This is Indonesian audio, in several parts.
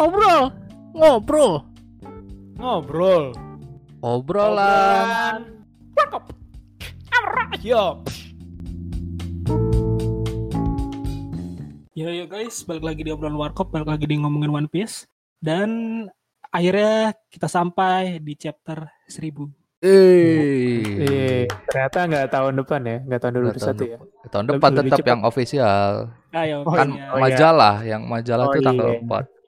ngobrol, ngobrol, Ngobrol. obrolan. Cakep. Yo. Yo yo guys, balik lagi di obrolan warkop, balik lagi di ngomongin One Piece dan akhirnya kita sampai di chapter 1000. Eh, Iya, ternyata nggak tahun depan ya, nggak tahun 2021 Nggak tahun ya. tahun depan Lebih tetap cepat. yang official. Ayo, Oh, kan iya. oh iya. majalah, yang majalah Oh itu tanggal iya. 4.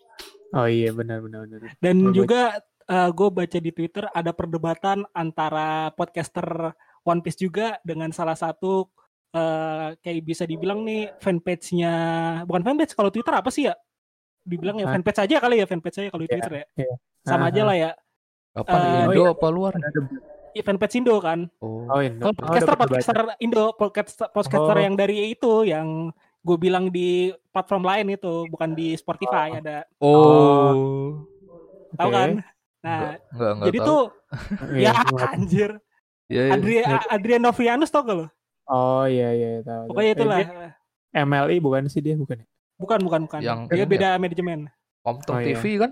Oh iya benar benar benar. Dan juga gue baca di Twitter ada perdebatan antara podcaster One Piece juga dengan salah satu eh, kayak bisa dibilang nih fanpage-nya bukan fanpage kalau Twitter apa sih ya? Dibilang ya fanpage aja kali ya fanpage aja kalau di Iya, Twitter ya. iya. Sama aja Aha. lah ya. Apa Eh, Indo oh iya. apa luar? Ada debat. Ya, fanpage Indo kan. Oh. Oh Indo. Kalau Oh, podcaster perdebatan. podcaster Indo, podcaster, podcaster Oh. yang dari itu yang gue bilang di platform lain itu bukan di Spotify Oh. ada Oh. tahu Oke. kan? Nah, Enggak, enggak, enggak jadi tahu. tuh Iya, ya anjir. Ya, ya. Adria, Adrian Novianus tau gak lo? Oh iya iya tahu. tahu. Pokoknya Eh, itulah. dia MLI bukan sih dia bukan ya? Bukan, bukan, bukan. Yang Dia beda manajemen. Komtung Oh, iya. TV kan?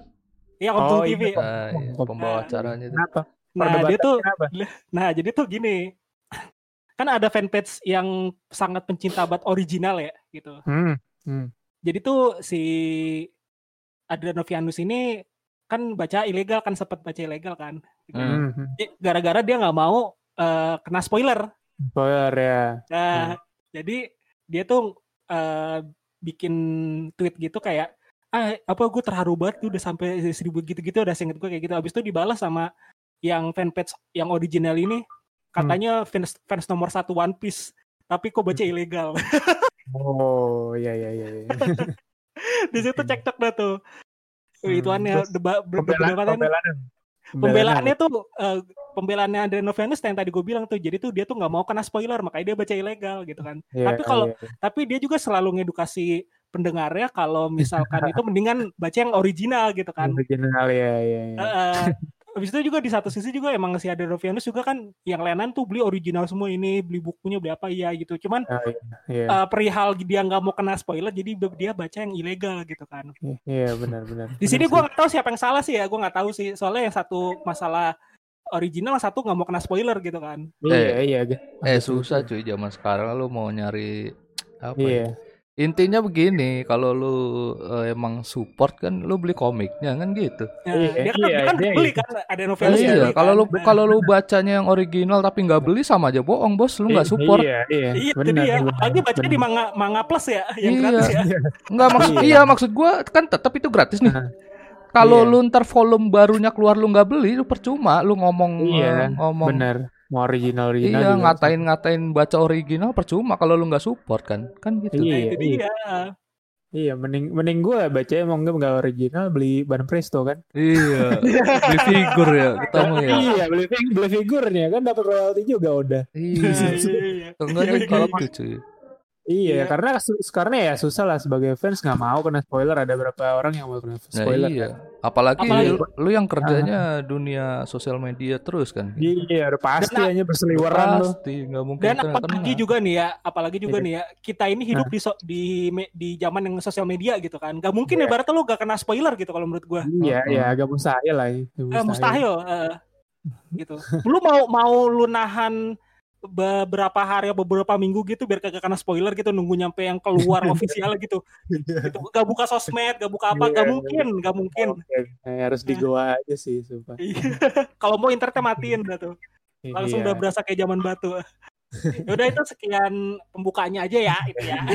Iya, Komtung Oh, TV. iya. Nah, iya, pembawa Nah. acaranya itu. Kenapa? Nah, dia tuh kenapa? nah, jadi tuh gini. Kan ada fanpage yang sangat pencinta banget original ya, gitu. Hmm. hmm. Jadi tuh si Adrian Novianus ini kan baca ilegal kan sempat baca ilegal kan. Gitu. Hmm. Hmm. hmm. Gara-gara dia nggak mau eh, kena spoiler. Spoiler ya. Nah, jadi dia tuh eh, bikin tweet gitu kayak ah apa gue terharu banget tuh udah sampai seribu gitu-gitu udah singkat gue kayak gitu abis itu dibalas sama yang fanpage yang original ini katanya fans fans nomor satu One Piece tapi kok baca ilegal Oh iya iya iya. iya. di situ cekcok dah tuh Hmm, ituannya terus debat Pembelaan pembelaannya pembelaan. pembelaannya tuh eh, pembelaannya Andre Novianus yang tadi gue bilang tuh jadi tuh dia tuh nggak mau kena spoiler makanya dia baca ilegal gitu kan Iya, Tapi kalau- iya, iya. tapi dia juga selalu ngedukasi pendengarnya kalau misalkan itu mendingan baca yang original gitu kan. original ya ya. ya. Eh, habis itu juga di satu sisi juga emang si Adenovianus juga kan yang layanan tuh beli original semua ini, beli bukunya beli apa iya gitu. Cuman iya, iya. eh, perihal dia nggak mau kena spoiler jadi dia baca yang ilegal gitu kan. Iya benar benar. Di sini gua nggak tahu siapa yang salah sih ya, gua nggak tahu sih. Soalnya yang satu masalah original, satu nggak mau kena spoiler gitu kan. Iya iya. Ga- Eh susah cuy zaman sekarang lu mau nyari apa ya? Iya. Intinya begini, kalau lu eh, emang support kan lu beli komiknya kan gitu. Nah, Iya, dia kan, iya, dia kan dia beli gitu. kan ada Nah, Novianus iya, beli kalau kan. lu Nah, kalau lu bacanya yang original tapi nggak beli sama aja bohong, Bos. Lu nggak I- support. Iya iya. Iya, itu benar, dia. benar, Apalagi baca di manga manga plus ya, yang Iya. gratis ya. Enggak maksud Iya. iya maksud gua kan tetap itu gratis nih. Nah, Kalau iya. lu ntar volume barunya keluar lu nggak beli, lu percuma. Lu ngomong Iya, eh, ngomong Benar. Mau original original. Iya, juga. ngatain-ngatain baca original percuma kalau lu nggak support kan. Kan gitu. Nah, Iya, itu iya. dia. Iya, mending mending gue baca emang nggak nggak original beli ban presto kan. Iya. Beli figur ya ketemu ya. Iya, beli fig- beli figurnya kan dapat royalti juga udah. Iya. Iya. Iya, iya. gitu cuy. Iya, Iya. karena sekarang ya susah lah sebagai fans nggak mau kena spoiler. Ada berapa orang yang mau kena Nah, spoiler? iya. Apalagi, Apalagi- lu, lu yang kerjanya dunia sosial media terus kan. Iya, udah pasti Dan- hanya berseliweran. Pasti nggak mungkin Dan apalagi juga nih ya, apalagi juga Iya. nih ya, kita ini hidup di so- di di zaman yang sosial media gitu kan. Gak mungkin Iya. ibaratnya lu gak kena spoiler gitu kalau menurut gua. Iya, iya agak mustahil lah. ya. Eh, mustahil eh, gitu. Lu mau mau lu nahan beberapa hari atau beberapa minggu gitu biar kagak kena spoiler gitu nunggu nyampe yang keluar ofisial gitu. gitu. Gak buka sosmed, gak buka apa, gak Iya. mungkin, gak mungkin. Eh, harus di goa aja sih, sumpah. Iya. Kalau mau internetnya matiin dah tuh. Langsung Iya. udah berasa kayak zaman batu. Ya udah itu sekian pembukaannya aja ya itu ya. Ya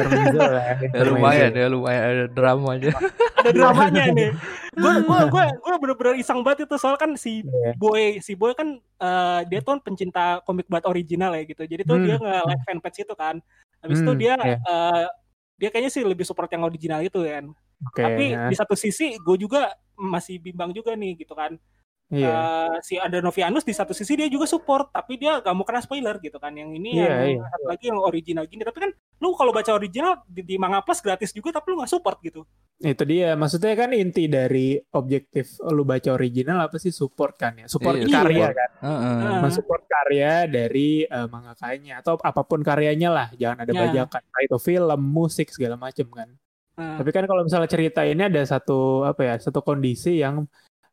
intermezzo. lumayan ya lumayan ada drama aja. Ada dramanya nih. Gue gue gue gue bener-bener iseng banget itu soal kan si Iya. boy si boy kan eh, dia tuh kan pencinta komik buat original ya gitu. Jadi tuh Hmm. dia nge like fanpage itu kan. Habis itu Hmm, dia iya. eh, dia kayaknya sih lebih support yang original itu kan. Oke, Tapi ya. di satu sisi gue juga masih bimbang juga nih gitu kan. Iya. Eh, si Andre Novianus di satu sisi dia juga support tapi dia gak mau kena spoiler gitu kan yang ini Iya, yang iya. satu lagi yang original gini tapi kan lu kalau baca original di, di Manga Plus gratis juga tapi lu gak support gitu Itu dia, maksudnya kan inti dari objektif lu baca original apa sih support kan ya? Support Iya, karya support. kan? Heeh. Nah. Mensupport karya dari eh, mangakanya atau apa pun karyanya lah, jangan ada Ya. bajakan. Itu film, musik segala macem kan. Nah, Tapi kan kalau misalnya cerita ini ada satu apa ya, satu kondisi yang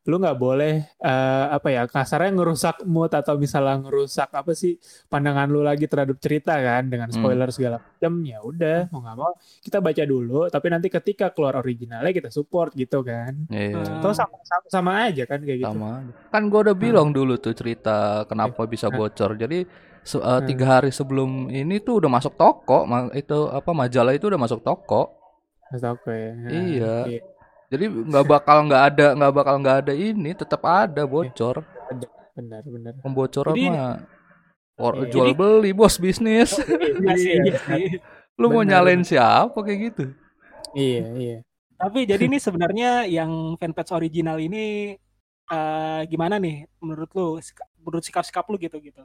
lu nggak boleh eh, apa ya kasarnya ngerusak mood atau misalnya ngerusak apa sih pandangan lu lagi terhadap cerita kan dengan Hmm. spoiler segala macam ya udah mau nggak mau kita baca dulu tapi nanti ketika keluar originalnya kita support gitu kan Iya. Ah. atau sama, sama sama aja kan kayak gitu sama kan gue udah bilang dulu tuh cerita kenapa bisa bocor jadi se- eh, Hmm. tiga hari sebelum ini tuh udah masuk toko ma- itu apa majalah itu udah masuk toko Mas Toko ya Iya. Jadi nggak bakal nggak ada nggak bakal nggak ada ini tetap ada bocor benar benar pembocoran Jadi- mah or, Iya. jual beli bos bisnis iya sih, iya sih. lu mau Benar. nyalain siapa kayak gitu iya iya Tapi jadi ini sebenarnya yang fanpage original ini eh, gimana nih menurut lu? Menurut sikap-sikap lu gitu gitu.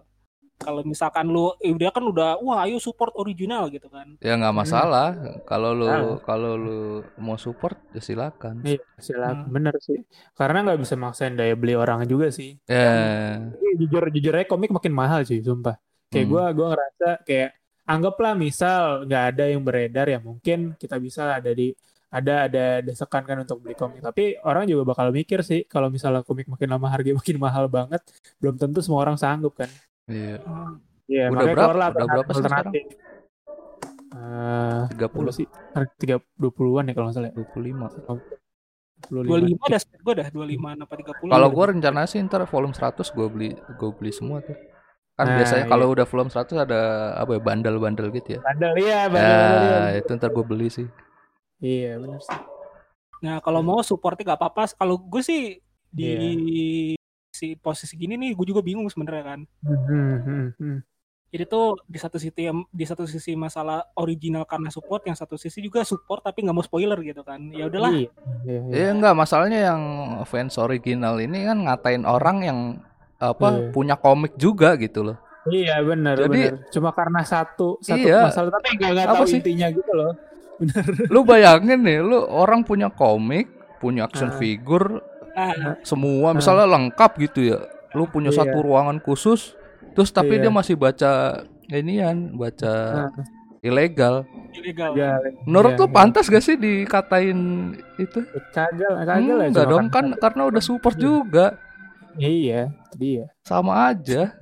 Kalau misalkan lu eh, dia kan udah wah ayo support original gitu kan. ya nggak masalah. Kalau lu Ah. kalau lu mau support ya silakan. Iya silakan. Hmm. bener sih. Karena nggak bisa maksain daya beli orang juga sih. Ya. Tapi jujur jujur aja komik makin mahal sih sumpah. Kayak Hmm. gua gua ngerasa kayak anggaplah misal nggak ada yang beredar ya mungkin kita bisa ada di ada ada desakan kan untuk beli komik. Tapi orang juga bakal mikir sih kalau misalnya komik makin lama harga makin mahal banget belum tentu semua orang sanggup kan iya Iya, Udah berapa? Udah berapa sih alternatif. Eh, tiga puluh sih? Tiga dua puluhan ya kalau nggak salah. ya? dua puluh lima 25 ada speed gua dah 25 apa 30. Kalau gua rencana sih ntar volume 100 gua beli gua beli semua tuh. Kan Nah, biasanya iya. kalau udah volume 100 ada apa ya bandel-bandel gitu ya. Bandel iya, bandel, bandel, iya. Ya, itu ntar gua beli sih. Iya, benar sih. Nah, kalau mau supportnya gak apa-apa. Kalau gue sih di Iya. Si posisi gini nih gue juga bingung sebenarnya kan. Hmm, hmm, hmm. Jadi tuh di satu sisi di satu sisi masalah original karena support, yang satu sisi juga support tapi nggak mau spoiler gitu kan. Ya udahlah. Iya, iya, iya. Iya enggak masalahnya yang fans original ini kan ngatain orang yang apa Iya. punya komik juga gitu loh. Iya, benar, Jadi- benar. Cuma karena satu satu Iya. masalah tapi nggak nggak Apa tahu sih? intinya gitu loh. Benar. Lu bayangin nih, lu orang punya komik, punya action Ah. figure, semua misalnya lengkap gitu ya. Lu punya Iya. satu ruangan khusus, terus tapi Iya. dia masih baca inian, baca Ah. ilegal. ilegal. Iya, Menurut iya, lu pantas gak sih dikatain itu? Kagak, kagak lah. Enggak cuma dong, kan karena udah support Iya. juga. Iya, dia. Sama aja.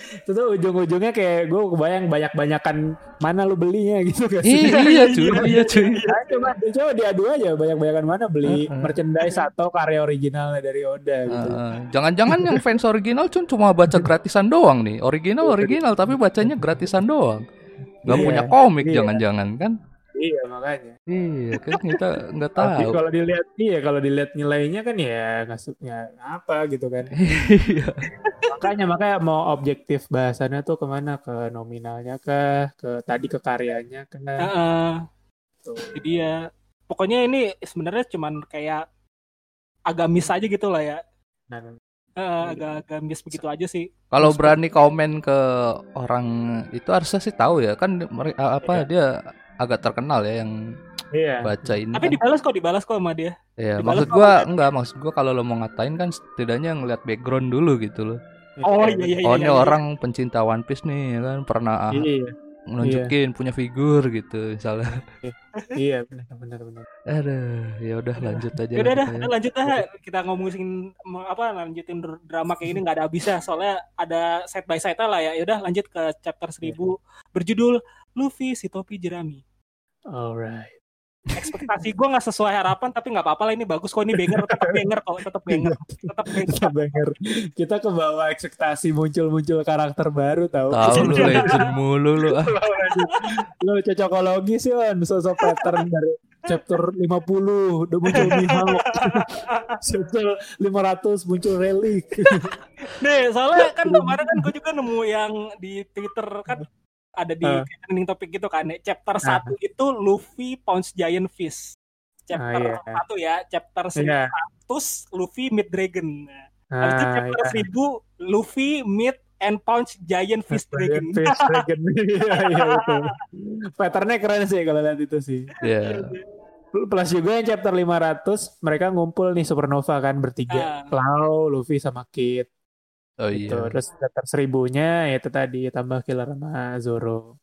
Itu tuh ujung-ujungnya kayak gue kebayang banyak-banyakan mana lu belinya gitu gak Ih, sih? iya cuy, iya cuy. Nah, coba, coba diadu aja banyak-banyakan mana beli Heeh. merchandise atau karya originalnya dari Oda gitu. Jangan-jangan yang fans original cun cuma baca gratisan doang nih. Original original tapi bacanya gratisan doang. Gak Iya, punya komik iya. jangan-jangan kan? Iya makanya. Iya, kan kita nggak Tapi tahu. kalau dilihat iya kalau dilihat nilainya kan ya nggak su- ya apa gitu kan. Iya. makanya makanya mau objektif bahasannya tuh ke mana ke nominalnya kah ke tadi ke karyanya kah Heeh. Tuh. Jadi ya pokoknya ini sebenarnya cuman kayak agak miss aja gitu lah ya. Nah, Eh, agak-agak miss begitu aja sih. Kalau berani komen ke orang itu harusnya sih tahu ya kan apa Iya. dia agak terkenal ya yang iya. baca ini. Tapi kan. dibalas kok, dibalas kok sama dia. Ya, dibalas maksud gua dia. enggak, maksud gua kalau lo mau ngatain kan setidaknya ngeliat background dulu gitu loh. Oh iya iya iya. Oh, ini iya, iya. orang pencinta One Piece nih ya kan pernah Iya, nunjukin punya figur gitu misalnya. iya benar benar benar. Aduh, ya udah lanjut aja. Ya udah lah dah, kita ya. udah lanjut dah kita ngomongin apa lanjutin dr- drama kayak ini nggak ada habisnya soalnya ada side by side lah ya. Ya udah lanjut ke chapter 1000 berjudul Luffy si topi jerami. Alright. Ekspektasi gue nggak sesuai harapan tapi nggak apa-apa lah ini bagus kok ini banger tetap banger kok tetap banger tetap banger. Kita denger. Kita ke bawah ekspektasi muncul-muncul karakter baru tahu. Tahu lu legend mulu lu. Lu cocokologi sih on sosok pattern dari chapter 50 udah muncul Mihawk. chapter 500 muncul Relic. Nih soalnya kan kemarin kan gue juga nemu yang di Twitter kan ada di Ah. trending topik gitu kan. Chapter 1 itu Luffy Pounce Giant Fish. Chapter Ah, iya. 1 ya, chapter 100 Iya. Luffy Meet Dragon. Habis itu Ah, chapter iya. 1000 Luffy Meet and Pounce Giant Fish Dragon. Fish Dragon. Iya, iya betul. Patternnya keren sih kalau lihat itu sih. Ya. Plus juga yang chapter 500 mereka ngumpul nih Supernova kan bertiga. Ah. Cloud, Luffy sama Kid. Oh Gitu. iya. Terus chapter seribunya ya itu tadi tambah Killer sama Zoro.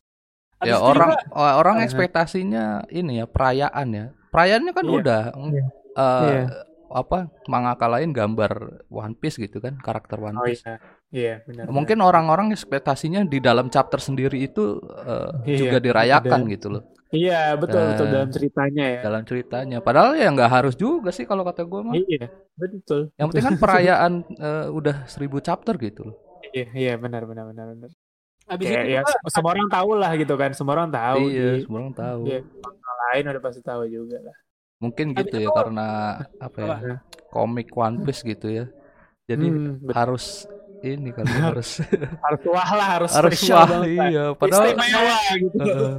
Habis Ya itu orang juga- orang Ah. ekspektasinya ini ya perayaan ya. perayaannya kan Iya. udah Iya. eh, Iya. apa mangaka lain gambar One Piece gitu kan karakter One Oh Piece. iya, iya benar. Mungkin orang-orang ekspektasinya di dalam chapter sendiri itu eh, Iya, juga dirayakan ada. gitu loh Iya betul betul Eh, dalam ceritanya ya. dalam ceritanya. Padahal ya nggak harus juga sih kalau kata gue mah. Iya betul. Yang penting kan perayaan eh, udah seribu chapter gitu loh. Iya iya benar benar benar benar. Habis Kayak itu ya juga sem- semua orang tahu lah gitu kan, semua orang tahu. iya, di semua orang tahu. Iya. orang lain udah pasti tahu juga lah. Mungkin Habis gitu ya itu- karena apa ya? Apa? Komik One Piece gitu ya. Jadi Hmm, betul. harus ini kali ya, harus harus wah lah harus harus spesial wah banget, kan. iya. Padahal Istimewa gitu. eh,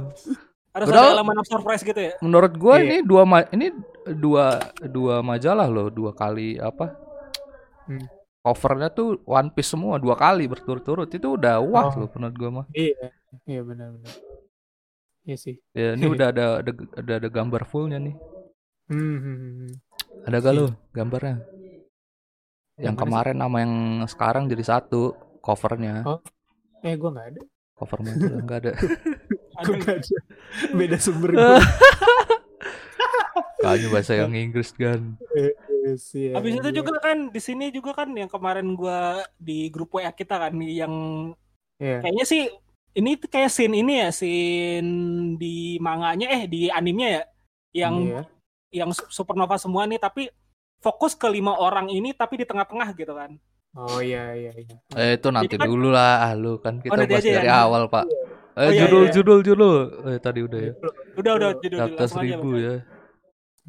harus Padahal- ada elemen of surprise gitu ya. menurut gue Iya. ini dua ma- ini dua dua majalah loh dua kali apa Hmm. covernya tuh One Piece semua dua kali berturut-turut itu udah wah Oh. loh menurut gue mah Iya, iya benar benar. Iya sih. ya ini udah ada ada ada, ada gambar fullnya nih Hmm, hmm, hmm, hmm. ada gak lo gambarnya yang kemarin sama yang sekarang jadi satu covernya Oh. Eh gue nggak ada. cover majalah nggak Ada Gue nggak ada. Beda sumber gue. kayaknya bahasa yang Inggris kan Yes, iya, Habis itu iya. juga kan di sini juga kan yang kemarin gua di grup WA kita kan yang Iya. kayaknya sih ini kayak scene ini ya scene di manganya eh di animenya ya yang Iya. yang su- supernova semua nih tapi fokus ke lima orang ini tapi di tengah-tengah gitu kan. Oh iya iya iya. eh itu nanti Jadi kan- dulu lah ah, lu kan kita nanti bahas ya, dari nanti. awal pak eh Oh, iya, judul iya. judul judul eh tadi udah ya Udah udah judul aja. seribu ya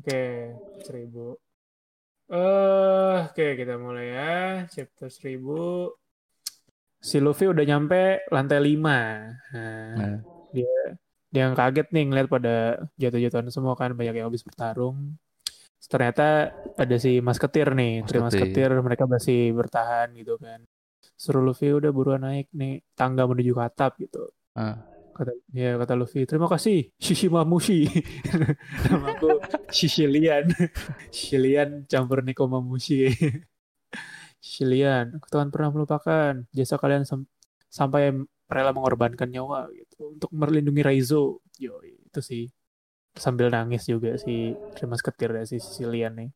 Oke, seribu. Eh, oke kita mulai ya. Chapter seribu. Si Luffy udah nyampe lantai lima. Nah, Nah. dia dia yang kaget nih ngeliat pada jatuh-jatuhan semua kan banyak yang habis bertarung. Ternyata ada si Masketir nih, Tri Masketir. Masketir mereka masih bertahan gitu kan. Suruh Luffy udah buruan naik nih tangga menuju ke atap gitu. Ah. Kata ya kata Luffy, terima kasih Shishimamushi. Nama aku Shishilian. Shishilian campur Nikomamushi. Shishilian, aku takkan pernah melupakan jasa kalian sam- sampai rela mengorbankan nyawa gitu untuk melindungi Raizo. Yo, itu sih sambil nangis juga si Terima Ketir ya si Shishilian nih.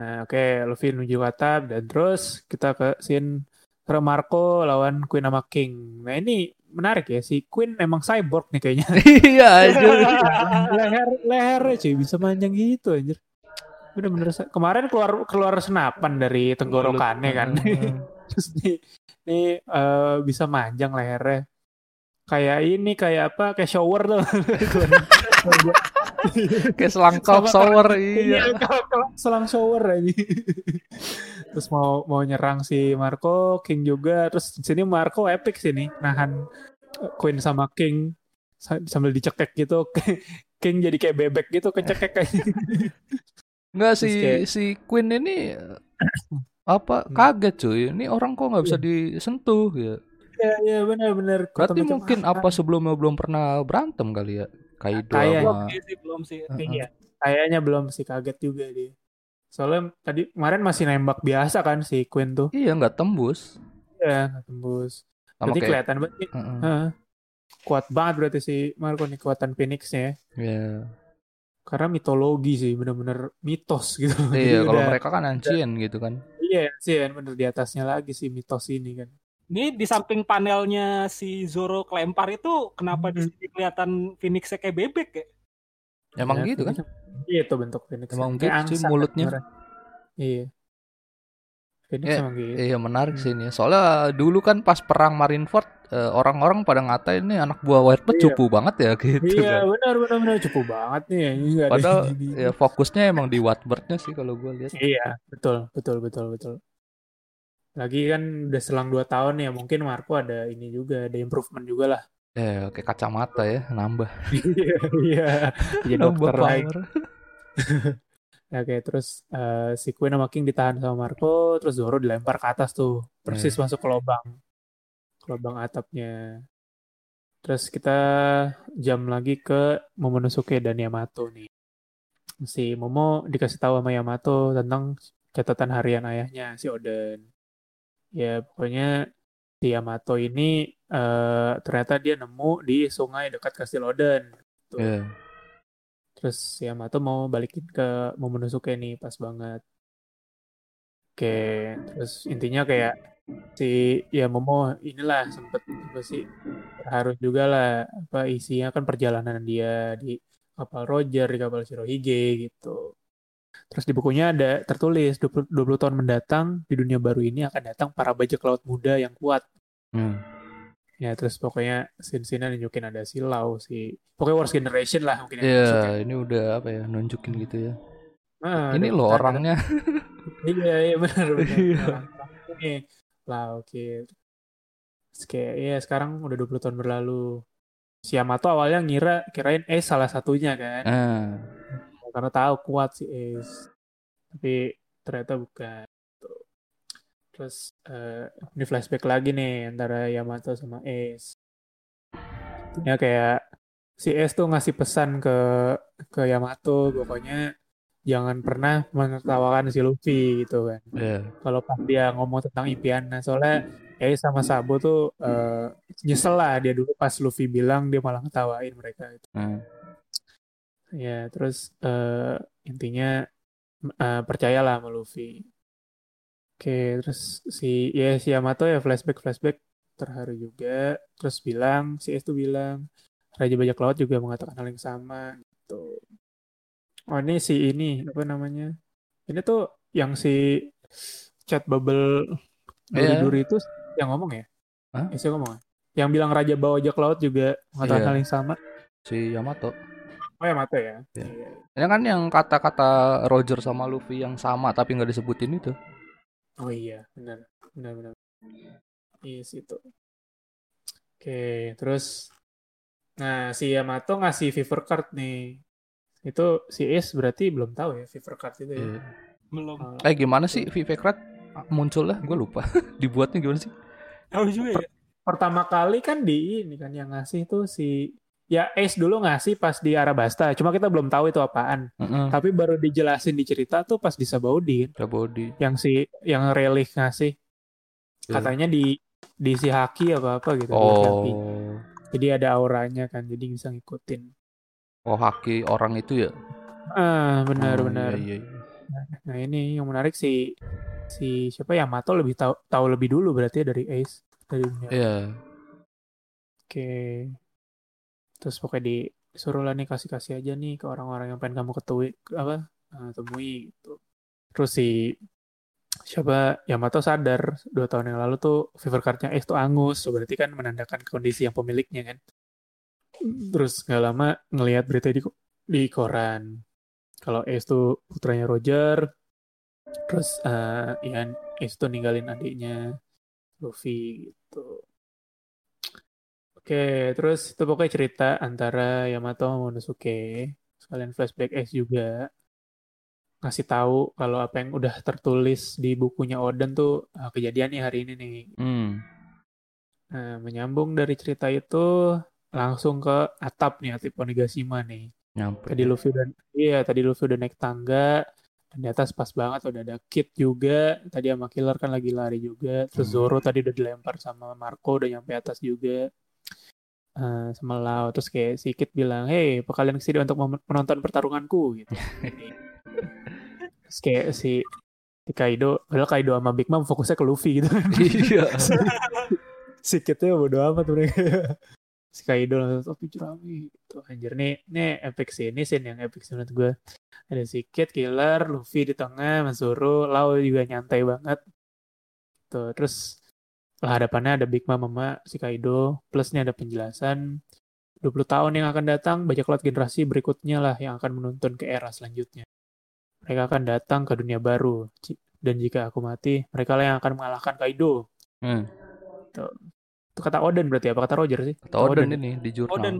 Nah, oke, Luffy menuju atap dan terus kita ke scene Re Marco lawan Queen sama King. Nah ini menarik ya si Queen emang cyborg nih kayaknya. iya anjir. leher lehernya cuy bisa panjang gitu anjir. Bener-bener sa- kemarin keluar keluar senapan dari tenggorokannya kan. Terus nih, nih eh, bisa manjang lehernya. Kayak ini kayak apa? Kayak shower tuh. Kayak selang Sama- shower iya Iya, selang shower aja. terus mau mau nyerang si Marco, King juga. Terus di sini Marco epic sini nahan eh, Queen sama King sa- sambil dicekek gitu. King jadi kayak bebek gitu kecekek kayak. Enggak si kayak- si Queen ini eh, apa kaget cuy ini orang kok nggak bisa disentuh ya Iya, iya benar-benar. berarti Macam-macam. mungkin apa sebelumnya belum pernah berantem kali ya Kaido Kayak- Belum sama sih, belum sih. Heeh. Iya, kayaknya belum sih kaget juga dia. Soalnya tadi kemarin masih nembak biasa kan si Queen tuh. iya nggak tembus Iya, nggak tembus. sama Berarti kayak kelihatan banget nih. Heeh. Heeh. kuat banget berarti si Marco nih kekuatan Phoenix-nya ya. Iya. Karena mitologi sih, bener-bener mitos gitu. iya kalau udah- mereka kan ancient gitu kan Iya sih, kan bener di atasnya lagi si mitos ini kan. Ini di samping panelnya si Zoro kelempar itu kenapa di Hmm. sini kelihatan Phoenix kayak bebek ya? emang Ya, gitu kan Iya itu bentuk Phoenix. Emang Kayak gitu sih angsa kan mulutnya. Iya. Phoenix Iya, emang gitu. iya menarik Hmm. sih ini soalnya dulu kan pas perang Marineford eh, orang-orang pada ngatain ini anak buah Whitebird Iya. cupu banget ya gitu Iya kan benar benar benar cukup banget nih. Ini ada padahal ya fokusnya emang di Whitebird-nya sih kalau gue lihat Iya, betul, betul, betul, betul. Lagi kan udah selang 2 tahun ya, mungkin Marco ada ini juga, ada improvement juga lah. eh kayak kacamata ya nambah Iya, iya. Jadi nambah dokter lagi. Oke, terus eh, si Queen sama King ditahan sama Marco, terus Zoro dilempar ke atas tuh, persis Iya. masuk ke lubang, ke lubang atapnya. Terus kita jam lagi ke Momonosuke dan Yamato nih. Si Momo dikasih tahu sama Yamato tentang catatan harian ayahnya, si Oden. Ya, pokoknya si Yamato ini eh, ternyata dia nemu di sungai dekat Kastil Oden. Tuh. Iya. Terus Yamato mau balikin ke Momonosuke nih pas banget. Oke, terus intinya kayak si ya Momo inilah sempet apa sih harus juga lah apa isinya kan perjalanan dia di kapal Roger di kapal Shirohige gitu. Terus di bukunya ada tertulis 20, 20 tahun mendatang di dunia baru ini akan datang para bajak laut muda yang kuat. Hmm. Ya terus pokoknya scene-scene nunjukin ada si Lau si pokoknya Worst Generation lah mungkin yang Iya, ya. ini udah apa ya nunjukin gitu ya. Ah, ini loh ada- orangnya. Iya iya benar benar. Iya. Ini lah oke. Kayak ya sekarang udah 20 tahun berlalu. Si Yamato awalnya ngira kirain Ace salah satunya kan. Ah. Karena tahu kuat si Ace. Tapi ternyata bukan. Terus eh, ini flashback lagi nih antara Yamato sama Ace. Intinya kayak si Ace tuh ngasih pesan ke ke Yamato pokoknya jangan pernah menertawakan si Luffy gitu kan. Iya. kalau pas dia ngomong tentang impiannya soalnya Ace sama Sabo tuh eh, nyesel lah dia dulu pas Luffy bilang dia malah ngetawain mereka itu Ah. Ya terus eh, intinya eh, percayalah sama Luffy oke terus si ya si Yamato ya flashback flashback terharu juga terus bilang si Ace tuh bilang Raja Bajak Laut juga mengatakan hal yang sama gitu oh ini si ini apa namanya ini tuh yang si chat bubble Iya. duri-duri itu yang ngomong ya Hah? Ace yang ngomong ya? yang bilang Raja Bajak Laut juga mengatakan Iya. hal yang sama Si Yamato. Oh ya mata ya Iya. Iya. Ini kan yang kata-kata Roger sama Luffy yang sama tapi nggak disebutin itu. Oh iya, benar, benar, benar. Yes itu. Oke, terus, nah si Yamato ngasih fever card nih. Itu si Ace berarti belum tahu ya fever card itu ya. Iya. Belum. Oh, Eh gimana sih Vivekrat muncul lah? Gue lupa. Dibuatnya gimana sih? Tahu juga ya. pertama kali kan di ini kan yang ngasih tuh si ya Ace dulu ngasih pas di Arabasta. Cuma kita belum tahu itu apaan. Heeh. Tapi baru dijelasin di cerita tuh pas di Sabaudi body. yang si yang Relic ngasih. Iya. Katanya di di si Haki apa apa gitu. Haki. Oh. Jadi ada auranya kan, jadi bisa ngikutin. Oh haki orang itu ya? Ah, benar Oh, benar. Iya, iya. Nah, ini yang menarik si si siapa Yamato lebih tahu tahu lebih dulu berarti ya dari Ace dari dunia. Iya. Oke. Terus pokoknya disuruh lah nih kasih-kasih aja nih ke orang-orang yang pengen kamu ketui apa eh, temui gitu. Terus si siapa Yamato sadar dua tahun yang lalu tuh fever cardnya tuh angus, so berarti kan menandakan kondisi yang pemiliknya kan. Terus nggak lama ngelihat berita di di koran kalau Ace tuh putranya Roger, terus eh ya Ace tuh ninggalin adiknya Luffy gitu. Oke, terus itu pokoknya cerita antara Yamato sama Monosuke. Sekalian flashback Ace juga. Ngasih tahu kalau apa yang udah tertulis di bukunya Oden tuh ah, kejadian nih hari ini nih. Hmm. Nah, menyambung dari cerita itu langsung ke atap nih, atap Onigashima nih. Nyampe. Tadi Luffy udah, iya tadi Luffy udah naik tangga. Dan di atas pas banget udah ada Kid juga. Tadi sama Killer kan lagi lari juga. Terus Hmm. Zoro tadi udah dilempar sama Marco udah nyampe atas juga. Eh, sama Lau. Terus kayak si Kid bilang, hey, apa kalian ke sini untuk menonton pertarunganku? Gitu. Terus kayak si, Kaido, padahal Kaido sama Big Mom fokusnya ke Luffy gitu. Iya. si Kidnya bodo amat mereka. si Kaido langsung topi jerami gitu. Anjir nih, nih epic sih. Ini scene yang epic sih menurut gue. Ada si Kid, Killer, Luffy di tengah, Mas Zoro, Lau juga nyantai banget. Tuh, terus lah hadapannya ada Big Mom sama si Kaido. Plus nih ada penjelasan 20 tahun yang akan datang, bajak laut generasi berikutnya lah yang akan menuntun ke era selanjutnya. Mereka akan datang ke dunia baru. Dan jika aku mati, mereka lah yang akan mengalahkan Kaido. Hmm. Itu kata Oden berarti apa kata Roger sih? Kata Oden ini di jurnal. Oden.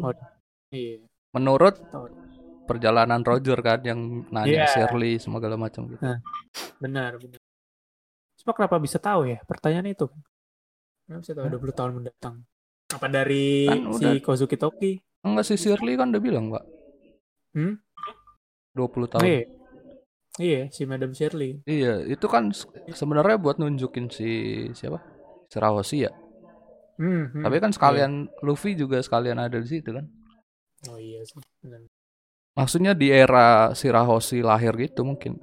Iya. Menurut perjalanan Roger kan yang nanya Iya. Shirley segala macam gitu. Benar, benar. Cuma kenapa bisa tahu ya? Pertanyaan itu. Kenapa bisa tahu 20 tahun mendatang? Apa dari Kan si udah- Kozuki Toki? Enggak si Shirley kan udah bilang, Pak. Hmm? 20 Oh, tahun. iya. Iya, si Madam Shirley. Iya, itu kan se- sebenarnya buat nunjukin si siapa? Si Rahoshi ya. Hmm, hmm. Tapi kan sekalian Luffy juga sekalian ada di situ kan. Oh iya sih. Benar. Maksudnya di era Shirahoshi lahir gitu mungkin.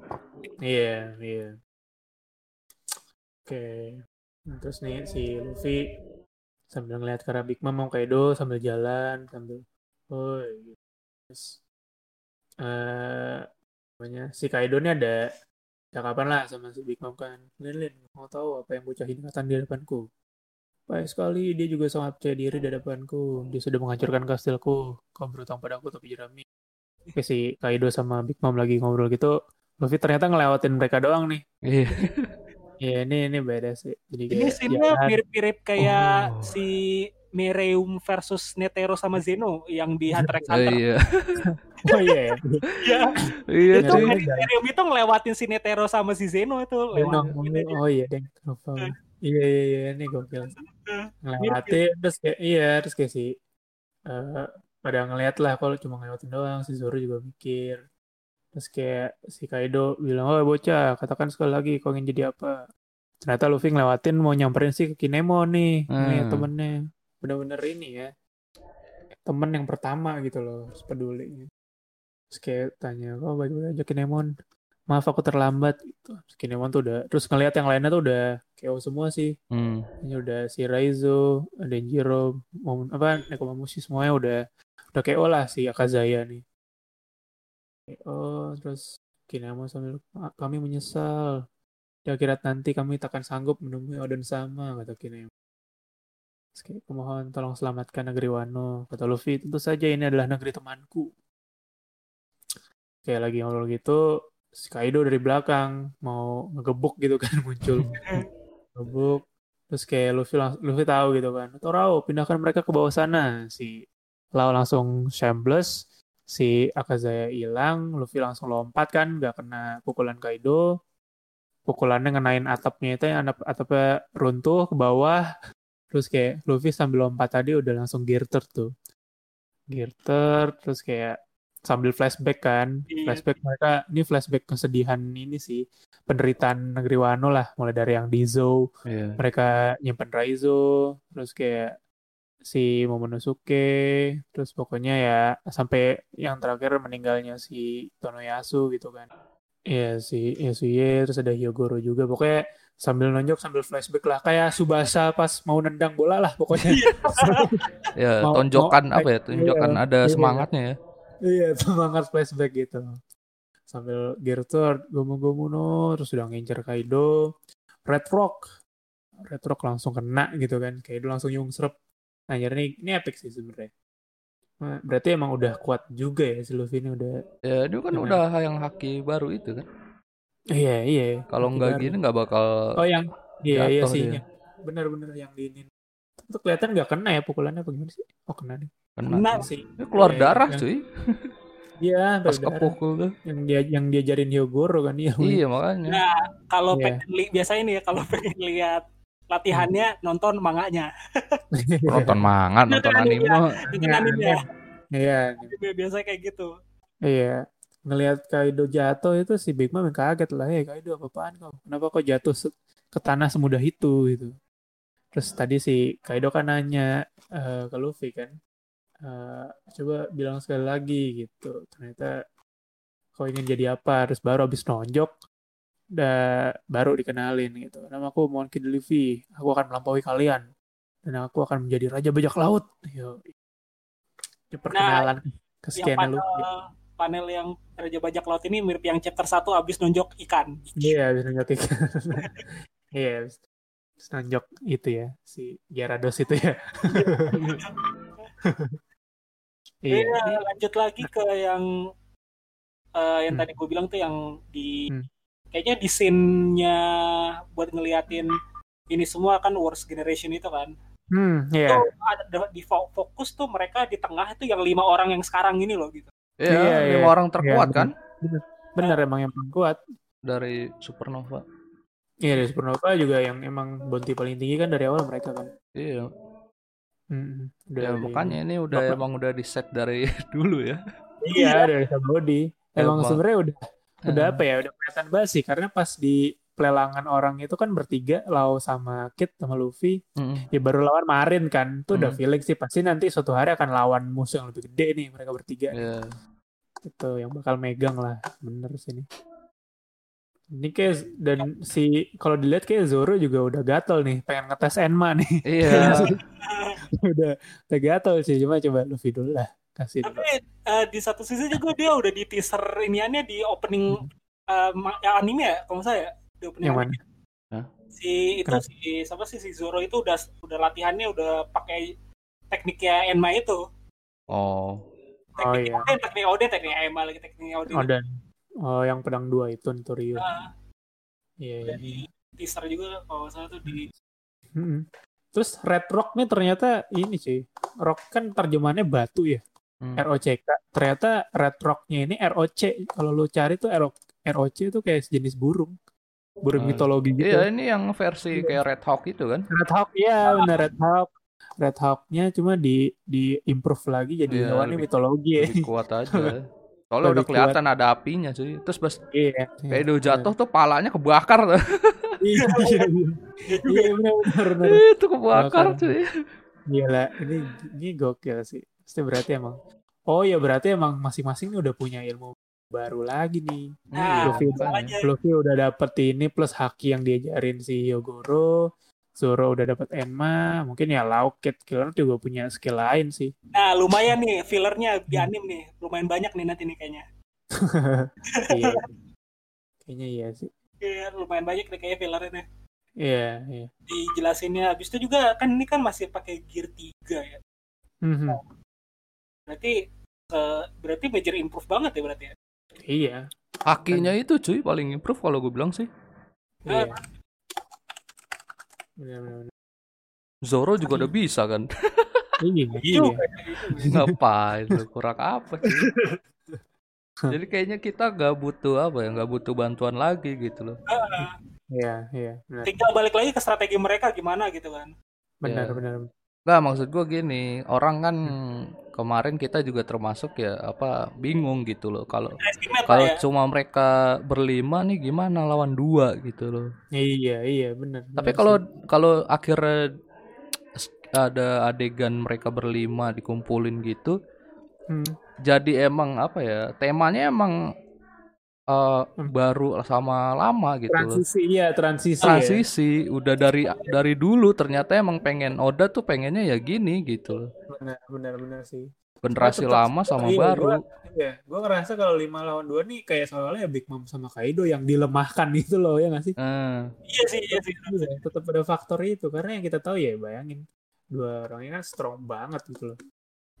Iya, iya. Oke. Terus nih si Luffy sambil ngeliat ke Big Mom mau Kaido sambil jalan sambil oh gitu. Terus eh namanya si Kaido nih ada cakapan lah sama si Big Mom kan. Lin, Lin, mau tahu apa yang bocah ini di hadapanku? Baik sekali, dia juga sangat percaya diri di hadapanku. Dia sudah menghancurkan kastilku. Kau berutang padaku tapi jerami. Oke si Kaido sama Big Mom lagi ngobrol gitu. Luffy ternyata ngelewatin mereka doang nih. Iya. Iya ini ini beda sih. Jadi Ini kayak scene-nya mirip-mirip kayak Oh. si Mereum versus Netero sama Zeno yang di Hunter x Oh, Hunter. iya. Oh iya. ya. Iya. Iya itu Mereum itu ngelewatin si Netero sama si Zeno itu Zeno. lewat. gitu. Oh iya deng. Lupa. Iya iya iya ini gokil. Ngelewatin terus kayak iya terus kayak si eh pada ngeliat lah kalau cuma ngelewatin doang si Zoro juga mikir. Terus kayak si Kaido bilang, oh bocah, katakan sekali lagi kau ingin jadi apa? Ternyata Luffy ngelewatin mau nyamperin si ke Kinemon nih, nih Hmm. temennya. Bener-bener ini ya, temen yang pertama gitu loh, harus peduli. Terus kayak tanya, oh baik-baik aja Kinemon. Maaf aku terlambat. Gitu. Terus Kinemon tuh udah, terus ngeliat yang lainnya tuh udah KO semua sih. Hmm. Ini udah si Raizo, Denjiro, Mom, apa Nekomamushi semuanya udah udah KO lah si Akazaya nih. KO terus Kinemon sambil "Ah, kami menyesal. Di akhirat nanti kami takkan sanggup menemui Oden sama kata. Terus kayak, Kumohon tolong selamatkan negeri Wano. Kata Luffy, tentu saja ini adalah negeri temanku. Kayak lagi ngobrol gitu, si Kaido dari belakang mau ngegebuk gitu kan muncul. Ngegebuk, Terus kayak Luffy Luffy tahu gitu kan. Torao, pindahkan mereka ke bawah sana. Si Lau langsung shameless. Si Akazaya hilang. Luffy langsung lompat kan. Gak kena pukulan Kaido. Pukulannya ngenain atapnya itu yang atap, atapnya runtuh ke bawah. Terus kayak Luffy sambil lompat tadi udah langsung gearter tuh. Gearter. Terus kayak sambil flashback kan. Iya. Flashback mereka. Ini flashback kesedihan ini sih. Penderitaan negeri Wano lah. Mulai dari yang Dizo Iya. mereka nyimpen Raizo, terus kayak si Momonosuke, terus pokoknya ya sampai yang terakhir meninggalnya si Tonoyasu gitu kan. Iya si Yasuye, terus ada Hyogoro juga. Pokoknya sambil nonjok sambil flashback lah kayak Subasa pas mau nendang bola lah pokoknya. Ya, Mau- tonjokan mau- apa ya? Tonjokan iya, ada iya. semangatnya ya. Iya, semangat flashback gitu. Sambil Gear Gomu-Gomu no, terus udah ngincer Kaido. Red Rock. Red Rock langsung kena gitu kan. Kaido langsung nyungsrep. Anjir ini, ini epic sih sebenarnya. Berarti emang udah kuat juga ya si Luffy ini udah. Ya, dia kan Dengan- udah yang haki baru itu kan. Iya, iya. Kalau nggak baru. gini nggak bakal Oh yang, iya, iya sih. dia. yang- Bener-bener yang diinin. Itu kelihatan nggak kena ya pukulannya apa gimana sih? Oh kena nih. kena. Kena. sih. Ini keluar Iya, darah yang- cuy. Iya, Pas kepukul tuh. Yang dia yang diajarin Hyogoro kan iya. Iya makanya. Nah, kalau Iya. pengen li biasanya nih ya kalau pengen lihat latihannya nonton manganya. Nonton manga, nonton Nonton anime. Nonton anime ya. Iya, Biasanya kayak gitu. Iya, ngelihat Kaido jatuh itu si Big Mom yang kaget lah, ya Kaido apa-apaan kau? Kenapa kau jatuh ke tanah semudah itu gitu? Terus tadi si Kaido kan nanya eh, ke Luffy kan, eh, coba bilang sekali lagi gitu. Ternyata kau ingin jadi apa? Terus baru habis nonjok, baru dikenalin gitu. Nama aku Monkey D. Luffy, aku akan melampaui kalian dan aku akan menjadi raja bajak laut. Yo. Ini perkenalan Yang kesekiannya panel, Luffy. panel yang Raja Bajak Laut ini mirip yang chapter 1 abis nonjok ikan. Iya, habis nonjok ikan. Iya, habis habis nonjok itu ya, si Gyarados itu ya. Iya, ini- lanjut lagi ke yang eh, yang Hmm. tadi gue bilang tuh yang di Hmm. Kayaknya di scene-nya buat ngeliatin ini semua kan Worst Generation itu kan. hmm, iya. Tuh ada di fo- fokus tuh mereka di tengah itu yang lima orang yang sekarang ini loh gitu. Iya, Iya, lima iya. orang terkuat Iya, kan Bener emang yang paling kuat. dari Supernova. Iya, dari Supernova juga yang emang bounty paling tinggi kan dari awal mereka kan. Iya, Hmm, udah ya makanya ini udah Bapak- emang udah di set dari dulu ya. Iya, dari Sabodi. Emang Emang. sebenarnya udah udah Hmm. apa ya? Udah kelihatan banget sih karena pas di pelelangan orang itu kan bertiga, Lau sama Kit sama Luffy. Mm. Ya baru lawan Marin kan. Itu udah Hmm. feeling sih pasti nanti suatu hari akan lawan musuh yang lebih gede nih mereka bertiga. Iya. itu yang bakal megang lah bener sih ini ini kayak dan si kalau dilihat kayak Zoro juga udah gatel nih pengen ngetes Enma nih Iya. udah udah gatel sih cuma coba Luffy dulu lah kasih dulu. Tapi eh, di satu sisi juga dia udah di teaser iniannya di opening eh, ma- ya, anime ya, kalau nggak salah ya. Di opening yang anime. mana Si itu Kenapa? si siapa sih si Zoro itu udah udah latihannya udah pakai tekniknya Enma itu. Oh. oh Teknik iya Oden, teknik Oden, teknik Enma lagi teknik Oden. oh dan oh yang pedang dua itu Notorio Nah, iya udah iya di teaser juga kalau salah tuh di Mm-mm. Terus Red Rock nih ternyata ini sih. Rock kan terjemahannya batu ya. Hmm. ROCK. Ternyata Red Rocknya ini ROC. Kalau lu cari tuh RO ROC itu kayak sejenis burung. Burung Oh, mitologi gitu. Iya, ini yang versi kayak Red Hawk itu kan. Red Hawk ya benar Red Hawk. Red Hawknya cuma di di improve lagi jadi Iya, hewannya lebih- mitologi ya. Lebih kuat aja. Soalnya udah kelihatan ada apinya cuy. Terus pas Iya. Kaido jatuh tuh palanya kebakar. Iya iya iya. Iya benar benar itu kebakar Bakar. cuy. Gila, ini ini gokil sih. Pasti berarti emang. Oh ya berarti emang masing-masing nih udah punya ilmu baru lagi nih. Nah, Luffy, makanya. Luffy udah dapet ini plus haki yang diajarin si Yogoro. Zoro udah dapet Enma. Mungkin ya Lauk Cat Killer juga punya skill lain sih. Nah, lumayan nih fillernya di anim nih. Lumayan banyak nih nanti nih kayaknya. iya. Kayaknya iya sih. Iya, lumayan banyak nih kayaknya fillernya nih. Iya, iya. Dijelasinnya habis itu juga kan ini kan masih pakai gear 3 ya. Mhm. Berarti eh, berarti major improve banget ya berarti ya. Iya. Hakinya itu cuy paling improve kalau gue bilang sih. Iya. Benar, benar. Zoro juga udah bisa kan. Iya, iya. Juga. Ngapain lu kurang apa sih? Jadi kayaknya kita gak butuh apa ya, gak butuh bantuan lagi gitu loh. Iya, iya. Tinggal balik lagi ke strategi mereka gimana gitu kan. benar, Iya. benar. Nggak maksud gue gini, orang kan kemarin kita juga termasuk ya apa bingung gitu loh. Kalau kalau ya. cuma mereka berlima nih gimana lawan dua gitu loh. Iya, iya, benar. Tapi kalau sih. kalau akhirnya ada adegan mereka berlima dikumpulin gitu, Hmm. jadi emang apa ya? Temanya emang Hmm. baru sama lama gitu loh. transisi iya transisi ya. Transisi udah dari dari dulu ternyata emang pengen Oda tuh pengennya ya gini gitu loh. benar benar benar sih Generasi tetap- lama sama iya, baru. iya gue ngerasa kalau lima lawan dua nih kayak soalnya Big Mom sama Kaido yang dilemahkan gitu loh ya nggak sih Eh, Iya sih, iya sih. Tetap ada faktor itu karena yang kita tahu ya bayangin dua orang ini kan strong banget gitu loh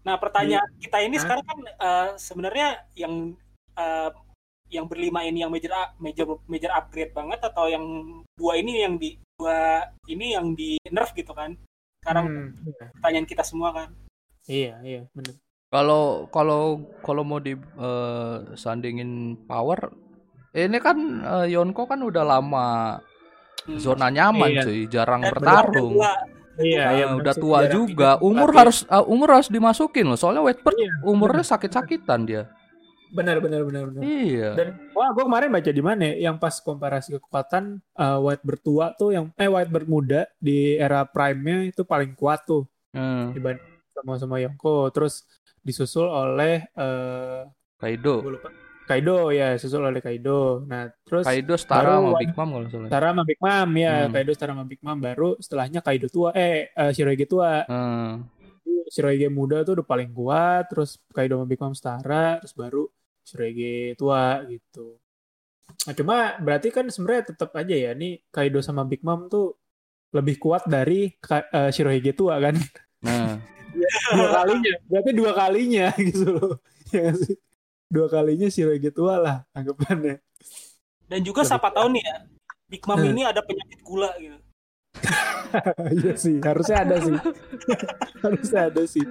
Nah, pertanyaan kita ini Hah? sekarang kan eh, sebenarnya yang eh, yang berlima ini yang major major major upgrade banget atau yang dua ini yang di dua ini yang di nerf gitu kan? Sekarang Hmm, iya. pertanyaan kita semua kan. iya iya benar Kalau kalau kalau mau di eh, sandingin power, ini kan eh, Yonko kan udah lama Hmm. zona nyaman Iya. cuy, jarang bertarung. dua, iya iya udah tua juga. Umur harus eh, umur harus dimasukin loh. Soalnya Whitebird Iya, umurnya sakit-sakitan dia. benar benar benar benar Iya. Dan wah gue kemarin baca di mana ya, yang pas komparasi kekuatan uh, White bertua tuh yang eh White bermuda di era prime-nya itu paling kuat tuh Hmm, dibanding sama sama Yonko terus disusul oleh eh Kaido. gue lupa Kaido ya susul oleh Kaido. Nah terus Kaido setara baru sama Big Mom kalau salah. setara sama Big Mom ya Hmm. Kaido setara sama Big Mom baru setelahnya Kaido tua eh eh, Shirohige tua Hmm. Shirohige muda tuh udah paling kuat terus Kaido sama Big Mom setara terus baru Shirohige tua gitu nah cuma berarti kan sebenarnya tetap aja ya nih Kaido sama Big Mom tuh lebih kuat dari Ka- eh, Shirohige tua kan Nah, dua kalinya berarti dua kalinya gitu loh ya sih dua kalinya Shirohige tua lah anggapannya Dan juga siapa tahu nih ya, Big Mom Hmm. ini ada penyakit gula gitu. iya sih harusnya ada sih harusnya ada sih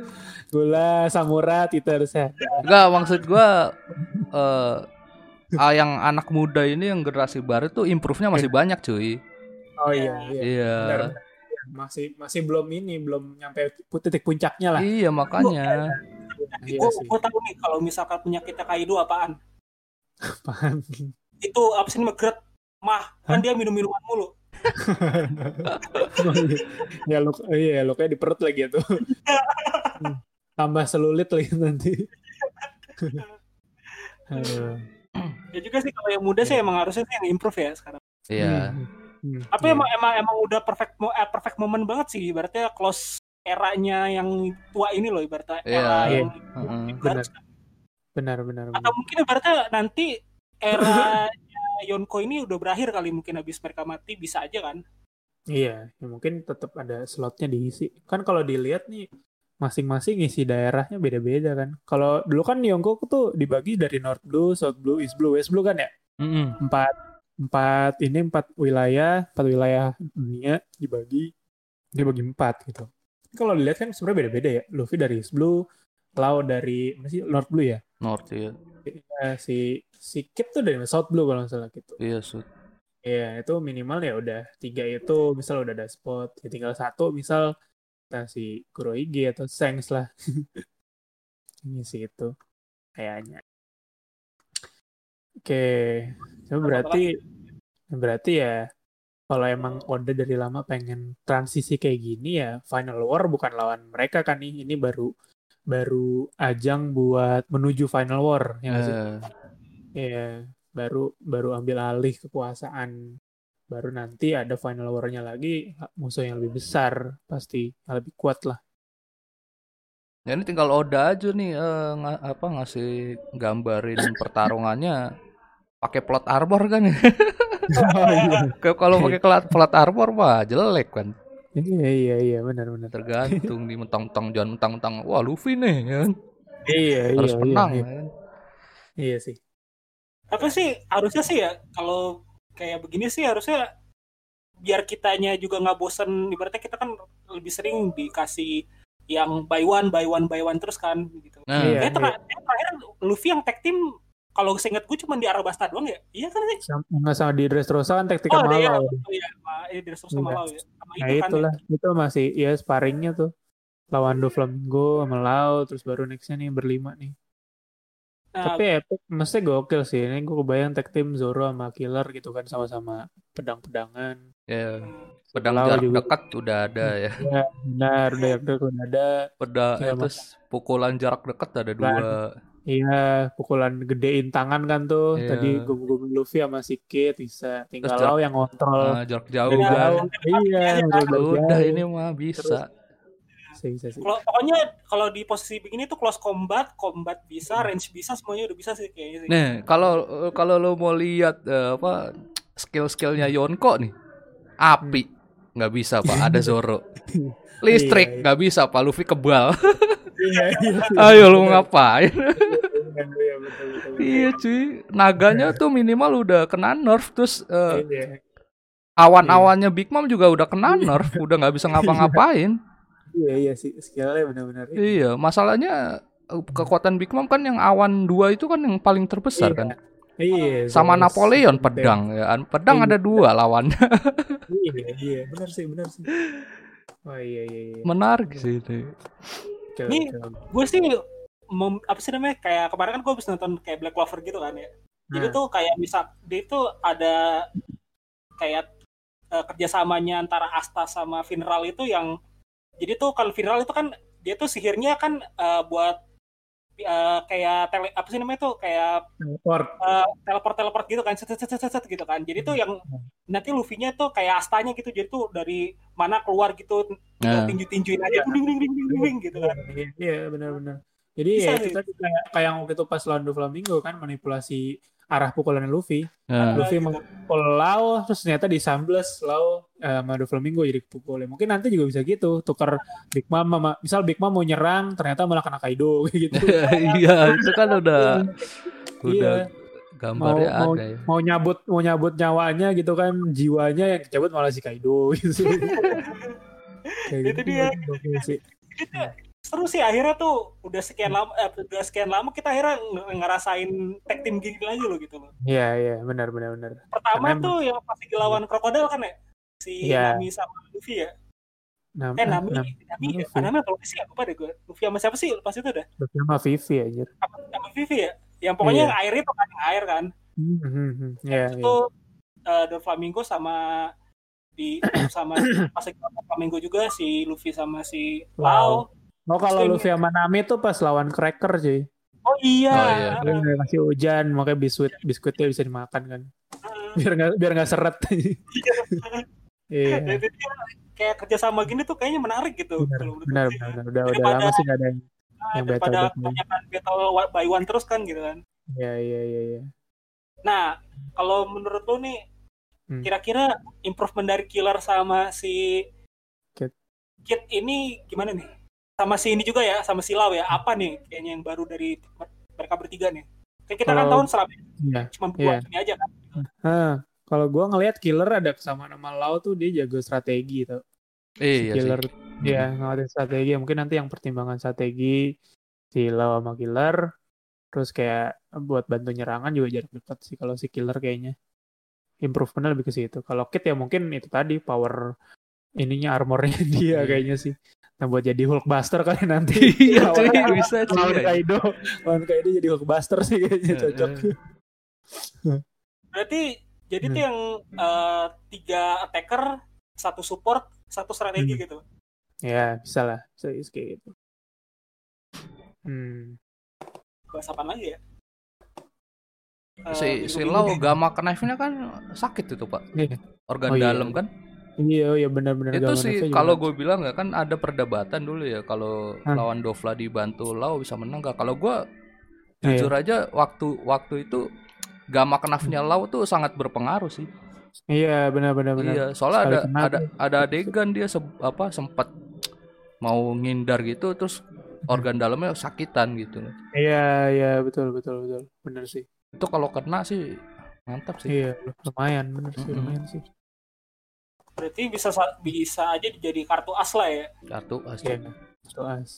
gula samurat itu harusnya enggak maksud gua eh ah, yang anak muda ini yang generasi baru tuh improve-nya masih banyak cuy. oh iya iya Iya. Benar, benar. masih masih belum ini belum nyampe titik puncaknya lah Iya makanya. Iya gue sih gue tahu nih kalau misalkan penyakitnya Kaido apaan. paham Itu apa sih megret? Mah, kan dia minum minuman mulu. ya lu iya lu kayak di perut lagi ya tuh Hmm. tambah selulit lagi nanti. Ya juga sih kalau yang muda sih emang harusnya sih yang improve ya sekarang. Iya. Hmm. Hmm. Tapi Iya. emang emang emang udah perfect mo- eh, perfect moment banget sih. Ibaratnya close eranya yang tua ini loh ibaratnya Iya. era Iya. yang Heeh. Benar. benar benar atau benar. mungkin ibaratnya nanti era Yonko ini udah berakhir kali mungkin habis mereka mati bisa aja kan. Iya, ya mungkin tetap ada slotnya diisi. Kan kalau dilihat nih masing-masing isi daerahnya beda-beda kan. Kalau dulu kan Yonko tuh dibagi dari North Blue, South Blue, East Blue, West Blue kan ya. Mm-mm. Empat empat ini empat wilayah, empat wilayah dunia dibagi dibagi empat gitu. Kalau dilihat kan sebenarnya beda-beda ya. Luffy dari East Blue, Lau dari mana sih North Blue ya. North ya. Si si Kid tuh dari South Blue kalau nggak salah gitu. Iya, Sud. Iya, itu minimal ya udah tiga itu misal udah ada spot, ya tinggal satu misal kita si Kurohige atau Sengs lah. Ini sih itu kayaknya. Oke, so berarti berarti ya kalau emang Oda dari lama pengen transisi kayak gini ya Final War bukan lawan mereka kan nih, ini baru baru ajang buat menuju Final War ya nggak sih? Eh, Iya, baru baru ambil alih kekuasaan. Baru nanti ada final war-nya lagi, musuh yang lebih besar pasti, yang lebih kuat lah. Ya ini tinggal Oda aja nih eh, nga- apa ngasih gambarin pertarungannya pakai plot armor kan iya. Kalau pakai plot, plot armor mah jelek kan. iya, iya, iya, benar, benar. Tergantung di mentang-mentang jangan mentang-mentang wah Luffy nih ya kan. Iya, Harus iya, menang iya, ya kan. iya sih. Tapi sih harusnya sih ya kalau kayak begini sih harusnya biar kitanya juga nggak bosen ibaratnya kita kan lebih sering dikasih yang buy one buy one buy one terus kan gitu. Nah, Iya. Kayak ter- kayak terakhir Luffy yang tag team kalau seingat gue cuma di Arabasta doang ya. Iya kan sih? Sama, nggak sama di Dressrosa kan taktika Oh, ada ya. malau. Oh, iya, sama dari Sosa Iya. Malau ya. Sama Nah, itu kan. itulah, itu masih ya sparringnya tuh. Lawan Doflamingo sama Lau, terus baru nextnya nih berlima nih. Nah, Tapi Epic mesti gokil sih. Ini gue kebayang tag team Zoro sama Killer gitu kan sama-sama pedang-pedangan. ya hmm, pedang Lawan jarak juga. dekat udah ada ya. Ya, benar, udah udah udah ada. Pedang Iya, terus pukulan jarak dekat ada dua. Iya, pukulan gedein tangan kan tuh. Iya. Tadi gue Luffy sama si Kid bisa. Tinggal Terus Lau yang ngontrol Nah, jarak jauh dari Iya. kan. jauh. Iya, ngontrol dari Udah jauh. ini mah bisa. Bisa, bisa sih. kalau pokoknya kalau di posisi begini tuh close combat, combat bisa, range bisa, semuanya udah bisa sih kayaknya sih. Nih, kalau kalau lo mau lihat eh, apa skill-skillnya Yonko nih. Api nggak bisa, Pak. Ada Zoro. Listrik Iya, iya. nggak bisa, Pak. Luffy kebal. Iya, iya. Ayo lu ngapain? Iya, betul, betul, betul. iya, cuy. Naganya tuh minimal udah kena nerf terus Iya. awan-awannya Big Mom juga udah kena nerf, udah nggak bisa ngapa-ngapain. Iya, iya sih. Skillnya benar-benar. Iya, masalahnya eh, kekuatan Big Mom kan yang awan dua itu kan yang paling terbesar Iya. kan. Iya. Sama Napoleon pedang ya. Pedang Iya. ada dua lawannya. Iya, iya. Benar sih, benar sih. Oh iya, iya, iya. Menarik sih itu. Oke, Ini- gue sih mem- apa sih namanya kayak kemarin kan gue habis nonton kayak Black Clover gitu kan ya. Jadi Nah. tuh kayak bisa dia itu ada kayak eh, kerjasamanya antara Asta sama Finral itu yang jadi tuh kalau Finral itu kan dia tuh sihirnya kan eh, buat eh, kayak tele apa sih namanya tuh kayak Teleport. teleport teleport gitu kan set, set, set, set, set gitu kan. Jadi tuh yang nanti Luffy-nya tuh kayak astanya gitu jadi tuh dari mana keluar gitu Nah, tinju tinjuin aja ding, ding, ding, ding, ding, ding, gitu kan. Iya, Iya, benar-benar. Jadi Bisa ya tadi kayak, kayak yang waktu itu pas lawan Doflamingo kan manipulasi arah pukulan Luffy. nah, Luffy gitu. mengpukul Lau terus ternyata di Sambles Lau eh, sama Doflamingo jadi pukulnya. Mungkin nanti juga bisa gitu, tukar Big Mom sama misal Big Mom mau nyerang ternyata malah kena Kaido gitu. iya itu kan udah udah Iya. gambarnya Mau- ada ya. mau nyabut mau nyabut nyawanya gitu kan jiwanya yang dicabut malah si Kaido gitu. Kayak Itu gitu dia. sih. Gitu. Seru sih akhirnya tuh udah sekian lama eh, udah sekian lama kita akhirnya ng- ngerasain tag team gini lagi loh gitu loh Iya iya benar benar benar. pertama Karena tuh yang pasti lawan krokodil kan ya si Iya. Nami sama Luffy ya Nam, eh Nami Nam, Nami Luffy. ah, Nami atau Luffy sih lupa deh gue Luffy sama siapa sih pas itu dah Luffy sama Vivi anjir. sama, sama Vivi ya yang pokoknya Iya. yang air itu kan air kan Hmm, hmm, hmm. Iya iya. itu eh Don Flamingo sama di sama pas lagi Flamingo juga si Luffy sama si Lau Oh kalau Luffy sama Nami tuh pas lawan Cracker cuy. Oh iya. Oh, iya. Dia kasih hujan, makanya biskuit biskuitnya bisa dimakan kan. Biar nggak biar nggak seret. Iya. Jadi dia kayak kerjasama gini tuh kayaknya menarik gitu. Benar, benar, benar, benar. Udah udah lama sih nggak ada yang Nah, yang daripada kebanyakan battle by one terus kan gitu kan. Iya, iya, iya, iya. Nah, kalau menurut lu nih, Hmm. kira-kira improvement dari Killer sama si Kid. Kid ini gimana nih? Sama si ini juga ya, sama si Lau ya. Apa nih kayaknya yang baru dari mereka bertiga nih? Kan kita kan Kalau- tahun selama ini Iya. cuma Iya. buat ini aja kan. Hah, kalau gua ngelihat killer ada kesamaan sama Lau tuh dia jago strategi tuh. Iya sih. killer ya ngeliatin strategi mungkin nanti yang pertimbangan strategi si Lau sama killer terus kayak buat bantu nyerangan juga jarak dekat sih kalau si killer kayaknya improvementnya lebih ke situ kalau kit ya mungkin itu tadi power ininya armornya dia Iya. kayaknya sih nah buat jadi Hulkbuster kali nanti Iya cuy, bisa cuy. lawan Kaido lawan Kaido jadi Hulkbuster sih kayaknya cocok Berarti jadi Hmm. tuh yang eh, tiga attacker, satu support, satu strategi Hmm. gitu. ya bisa lah bisa kayak gitu hmm Bahas apaan lagi ya? Si si minggu-minggu Lau. Gama Knife-nya kan sakit itu pak. Iya. Organ Oh, iya. dalam kan. Iya iya benar-benar itu sih kalau gue bilang ya kan ada perdebatan dulu ya kalau Hmm. lawan Dovla dibantu Lau bisa menang gak kalau gue Iya. jujur aja waktu waktu itu Gama Knife-nya Lau tuh sangat berpengaruh sih Iya benar-benar benar. iya soalnya Sekali ada ada ada adegan dia se- apa sempat mau ngindar gitu terus organ dalamnya sakitan gitu Iya iya betul betul betul benar sih. itu kalau kena sih mantap sih Iya lumayan benar sih lumayan sih. Berarti bisa sa- bisa aja jadi kartu as lah ya. kartu Iya asli itu as.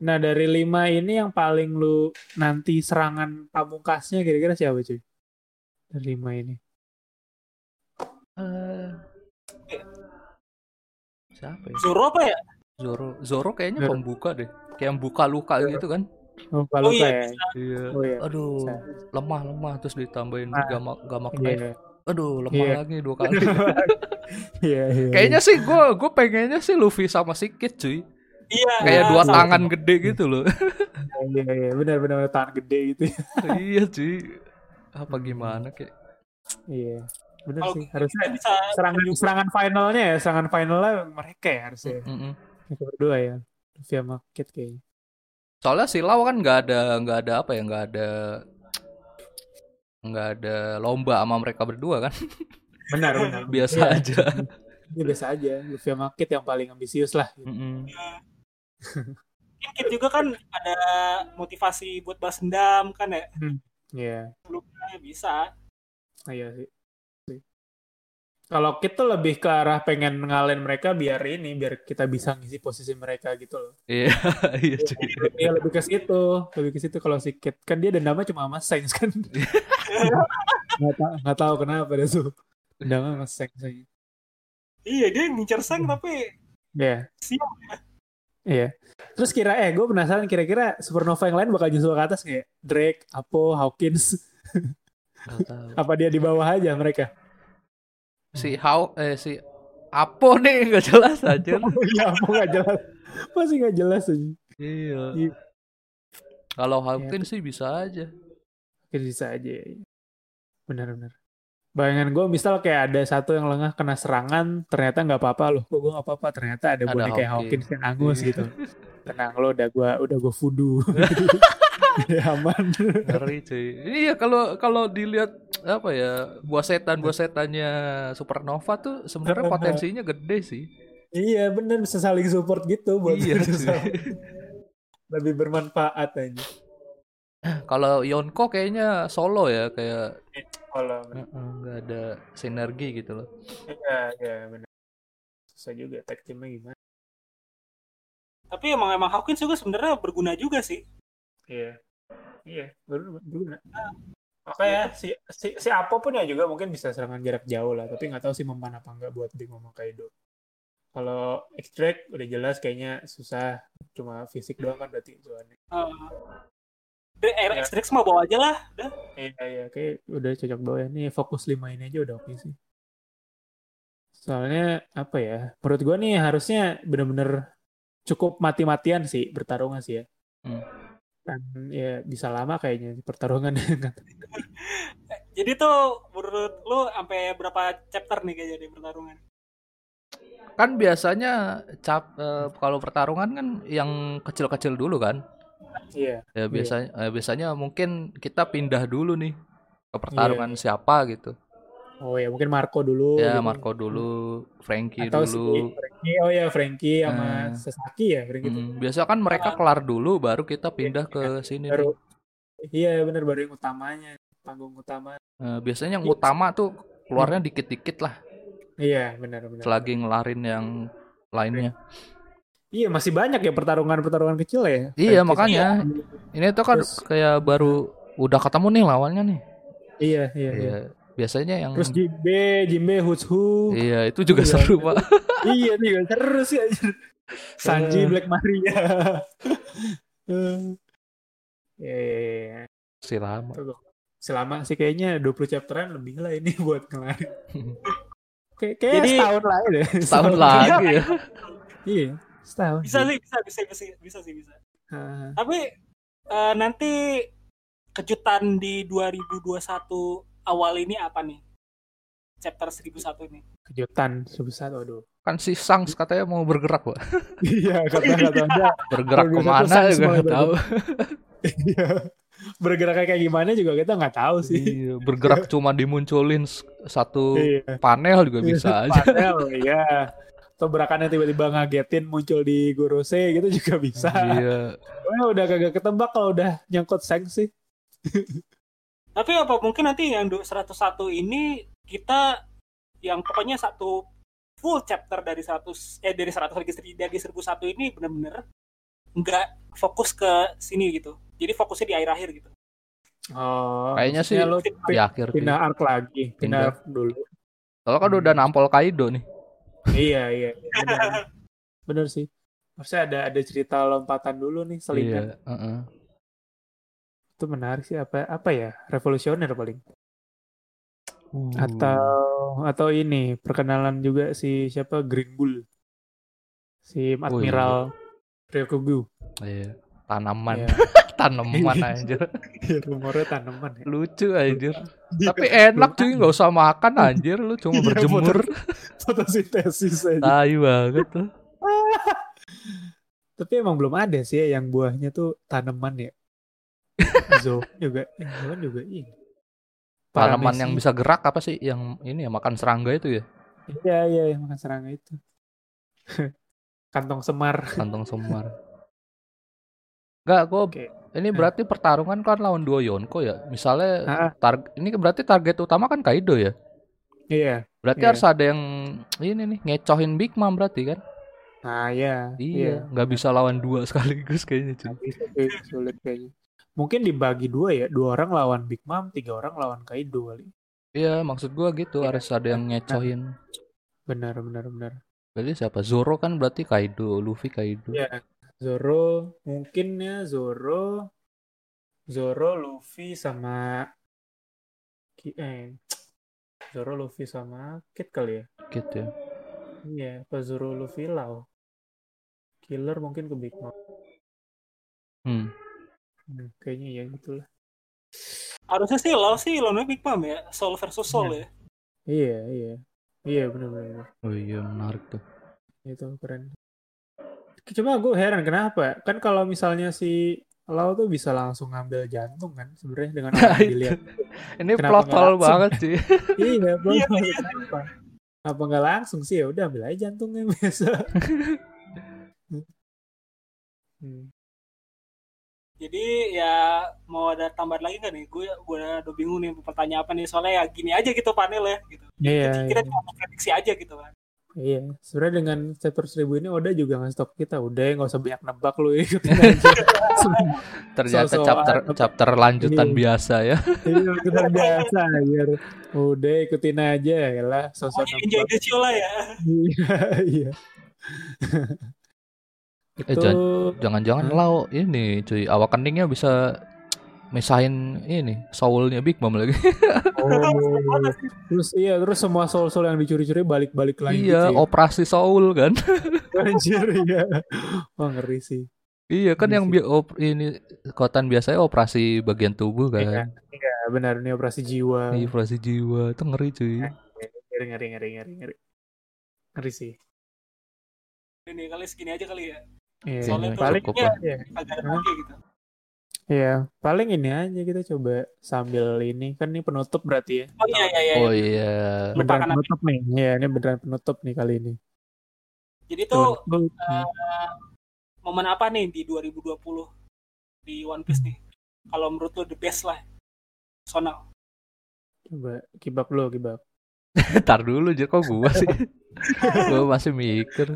Nah dari lima ini yang paling lu nanti serangan pamungkasnya kira-kira siapa cuy? Dari lima ini. Eh, siapa ya Zoro apa ya? Zoro Zoro kayaknya Zoro. pembuka deh kayak buka luka Zoro. gitu kan Oh kalau Oh, iya, kayak iya oh iya. aduh Bisa. lemah lemah terus ditambahin Ah, gama gama knife Iya. Aduh lemah Iya. lagi dua kali Iya iya. kayaknya sih gue gue pengennya sih Luffy sama si Kid cuy Iya. kayak iya, dua sama. tangan gede gitu loh iya iya benar benar tangan gede gitu. iya cuy apa gimana kayak Iya. Benar sih harusnya bisa serangan serangan finalnya ya serangan finalnya mereka ya harusnya Mm-mm. mereka berdua ya Luffy sama Kid kayaknya soalnya si Lau kan nggak ada nggak ada apa ya nggak ada nggak ada lomba sama mereka berdua kan? Benar benar. Biasa Iya. aja. Ini biasa aja. Luffy sama Kid yang paling ambisius lah Mm-mm. Mungkin Kid juga kan ada motivasi buat balas dendam kan ya. Iya. Sebelumnya bisa. iya sih. Kalau Kid tuh lebih ke arah pengen ngalahin mereka biar ini biar kita bisa ngisi posisi mereka gitu loh. Iya iya cuy. Iya lebih ke situ. Lebih ke situ kalau si Kid kan dia dendamnya cuma sama Sainz kan nggak tahu nggak tahu kenapa dia tuh dendamnya sama Sainz aja Iya dia ngincer Sang tapi Iya. Siap Iya. Terus kira eh gue penasaran kira-kira supernova yang lain bakal nyusul ke atas kayak Drake, Apo, Hawkins apa dia di bawah aja mereka? si how eh si Apo nih nggak jelas aja Iya, Apo nggak jelas. Masih nggak jelas aja. iya Iya. kalau Hawkins sih bisa aja Mungkin bisa aja. ya. Benar-benar. Bayangan gue misal kayak ada satu yang lengah kena serangan, ternyata nggak apa-apa loh. Kok gue nggak apa-apa, ternyata ada Ada boneka kayak Hawkins. Yang angus Iya. gitu. Tenang lo, udah gue udah gue voodoo. ya aman. ngeri cuy iya kalau kalau dilihat apa ya buah setan buah setannya supernova tuh sebenarnya potensinya gede sih iya bener bisa saling support gitu buat iya lebih bermanfaat aja. Kalau Yonko kayaknya solo ya kayak Kalau uh-uh, nggak ada sinergi gitu loh Iya, iya benar. Susah juga tag teamnya gimana. tapi emang emang Hawkins juga sebenarnya berguna juga sih. Iya. Iya, berguna. Oke ya, si, si, si apa pun ya juga mungkin bisa serangan jarak jauh lah, tapi nggak tahu sih mempan apa enggak buat Big Mom sama Kaido. Kalau extract udah jelas kayaknya susah, cuma fisik doang kan berarti soalnya. Uh, Air Iya. X mah bawa aja lah. Udah. Iya, iya, kayak udah cocok doang ya. Nih fokus lima ini aja udah oke sih. Soalnya apa ya? Menurut gua nih harusnya bener-bener cukup mati-matian sih bertarungnya sih ya. Hmm. Dan ya bisa lama kayaknya pertarungan. Jadi tuh menurut lu sampai berapa chapter nih kayaknya di pertarungan? Kan biasanya cap eh, kalau pertarungan kan yang kecil-kecil dulu kan. Iya. Ya biasanya eh, biasanya mungkin kita pindah dulu nih ke pertarungan siapa gitu. Oh ya mungkin Marco dulu. Ya gitu. Marco dulu, Frankie Atau dulu. si Frankie. Oh ya Frankie sama Eh. Sasaki ya Frankie itu. Mm, biasa kan mereka kelar dulu baru kita pindah ke sini. nih. Baru Iya benar baru yang utamanya panggung utama. Eh, biasanya yang utama tuh keluarnya dikit-dikit lah, Iya benar benar. selagi ngelarin yang lainnya. Iya masih banyak ya pertarungan-pertarungan kecil ya. Iya Kayak- makanya ini tuh kan Terus- kayak baru udah ketemu nih lawannya nih. Iya iya. iya. Iya, biasanya yang Terus Jimbe, Jimbe Who. iya itu juga Iya. seru pak. iya nih seru sih anjir. Sanji Eh. Black Maria. Eh. Iya, iya, iya. Si lama. Tuh, Selama sih kayaknya 20 chapteran lebih lah ini buat ngelarin. Kayak kayak Jadi- setahun lagi deh. Setahun lagi ya. Iya, setahun. Bisa sih, bisa, bisa, bisa, bisa sih, bisa. Ah, Tapi eh, nanti kejutan di 2021 awal ini apa nih? Chapter 1001 ini. kejutan sebesar aduh. Kan si Sangs katanya mau bergerak pak. Iya, kata-katanya. Bergerak Kalau ke mana juga nggak tahu. Iya. Bergerak kayak gimana juga kita nggak tahu sih. Iya, bergerak cuma dimunculin satu Iya. panel juga bisa aja. Panel, iya. Atau berakannya tiba-tiba ngagetin muncul di Gorose gitu juga bisa. Iya. Wah, udah kagak ketebak kalau udah nyangkut seng sih. Tapi apa mungkin nanti yang du- 101 ini kita yang pokoknya satu full chapter dari 100 eh dari 100 lagi dari 1001 ini benar-benar nggak fokus ke sini gitu. Jadi fokusnya di akhir-akhir gitu. Oh, Kayaknya sih lu Di akhir pindah arc lagi, pindah Pindah. dulu. Kalau kan udah nampol Kaido nih. Iya, iya. Bener, bener sih. Harusnya ada ada cerita lompatan dulu nih selingan. Iya. heeh. Itu menarik sih apa apa ya? Revolusioner paling. Uh. Atau atau ini perkenalan juga si siapa Green Bull. Si Admiral Ryokugu. Iya. Tanaman, Iya. tanaman aja. Rumornya tanaman ya. Lucu anjir. Tapi enak cuy, nggak usah makan anjir, lu cuma Iya, berjemur. Fotosintesis aja. Tai banget tuh. Tapi emang belum ada sih ya yang buahnya tuh tanaman ya. Zo juga, Zoan juga ini. Tanaman yang bisa gerak apa sih? Yang ini ya makan serangga itu ya? Iya iya yang makan serangga itu. Kantong semar. Kantong semar. Enggak, kok Oke. ini berarti pertarungan kan lawan duo Yonko ya. Misalnya tar ini berarti target utama kan Kaido ya. iya. Berarti Iya. harus ada yang ini nih ngecohin Big Mom berarti kan? Nah iya. Iya, nggak bisa lawan dua sekaligus kayaknya cuy. Bisa sulit kayaknya. Mungkin dibagi dua ya, dua orang lawan Big Mom, tiga orang lawan Kaido kali. Iya, maksud gua gitu Iya. harus ada yang ngecohin. Benar benar benar. Berarti siapa? Zoro kan berarti Kaido, Luffy Kaido. Iya. Zoro mungkin ya Zoro, Zoro, Luffy sama eh Zoro, Luffy sama Kid kali ya. Gitu ya. Iya, apa Zoro, Luffy, Lau. Killer mungkin ke Big Mom. Hmm. Hmm, kayaknya ya gitulah. Harusnya sih lo sih lawannya Big Mom ya, Soul versus Soul ya. Iya, iya. Iya, benar benar. benar. Oh iya, menarik tuh. Itu keren. Cuma gue heran kenapa? Kan kalau misalnya si Lau tuh bisa langsung ngambil jantung kan sebenarnya dengan apa yang dilihat. Ini Kenapa plot hole langsung? banget sih. iya, belum Iya, tahu iya. Apa nggak langsung sih ya udah ambil aja jantungnya biasa. Hmm. Jadi ya mau ada tambahan lagi kan nih? Gue gue udah bingung nih pertanyaan apa nih soalnya ya gini aja gitu panel ya gitu. Iya, Jadi kita iya. cuma prediksi aja gitu kan. Iya, sebenarnya dengan chapter 1000 ini Oda juga ke kita, udah nggak usah banyak nebak lu ikutin aja. Ternyata So-soan. chapter chapter lanjutan Iya. biasa ya. Iya, kita biasa biar udah ikutin aja ya lah, sosok Oh, enjoy the show lah ya. Iya, iya. Eh, Itu Jangan-jangan Hah? Lau ini cuy, awak keningnya bisa misahin ini soulnya Big Mom lagi. oh, terus iya terus semua soul-soul yang dicuri-curi balik-balik lagi iya, gitu ya. operasi soul kan. Anjir iya. Wah ngeri sih. Iya kan Iya yang bi- op- ini kotan biasanya operasi bagian tubuh Iya, kan. iya benar ini operasi jiwa. Iya, operasi jiwa itu ngeri cuy. Ngeri ngeri ngeri ngeri ngeri. Ngeri sih. Ini kali segini aja kali ya. Iya, Soalnya tuh paling cukup ya, lah. iya. agak lagi gitu. Iya, paling ini aja kita coba sambil ini kan ini penutup berarti ya. Oh iya iya iya. Oh iya. Lupakan Beneran penutup nih. Iya, ini beneran penutup nih kali ini. Jadi tuh eh, momen apa nih di 2020 di One Piece nih? Kalau menurut lo the best lah. Sonal. Coba kibak lo, kibak. Ntar dulu jadi kok gua sih. gua masih mikir.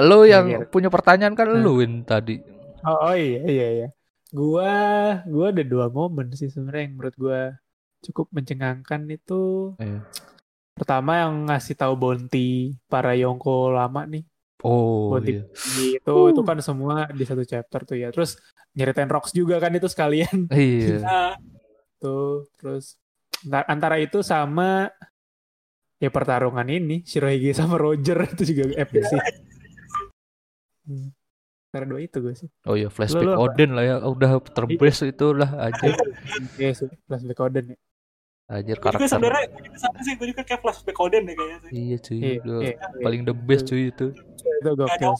Lu yang punya pertanyaan kan Hmm. lu Win tadi. Oh, oh iya iya iya. Gua gua ada dua momen sih sebenarnya yang menurut gua cukup mencengangkan itu Iya. pertama yang ngasih tahu Bounty para Yonko lama nih. Oh Bounty iya. itu itu kan semua di satu chapter tuh ya. Terus nyeritain Rocks juga kan itu sekalian Iya. Nah, tuh. Terus ntar- antara itu sama ya pertarungan ini Shirohige sama Roger itu juga epic sih. Antara dua itu gue sih. Oh iya flashback Lu- lu apa? Odin lah ya. Udah terbest itu lah aja. Iya sih, flashback Oden ya. Aja gue juga karakter. sebenarnya gue juga sama sih, gue juga kayak flashback Oden deh kayaknya sih. Iya cuy. Iya, Udah iya, paling the best cuy itu. Itu Gak gokil.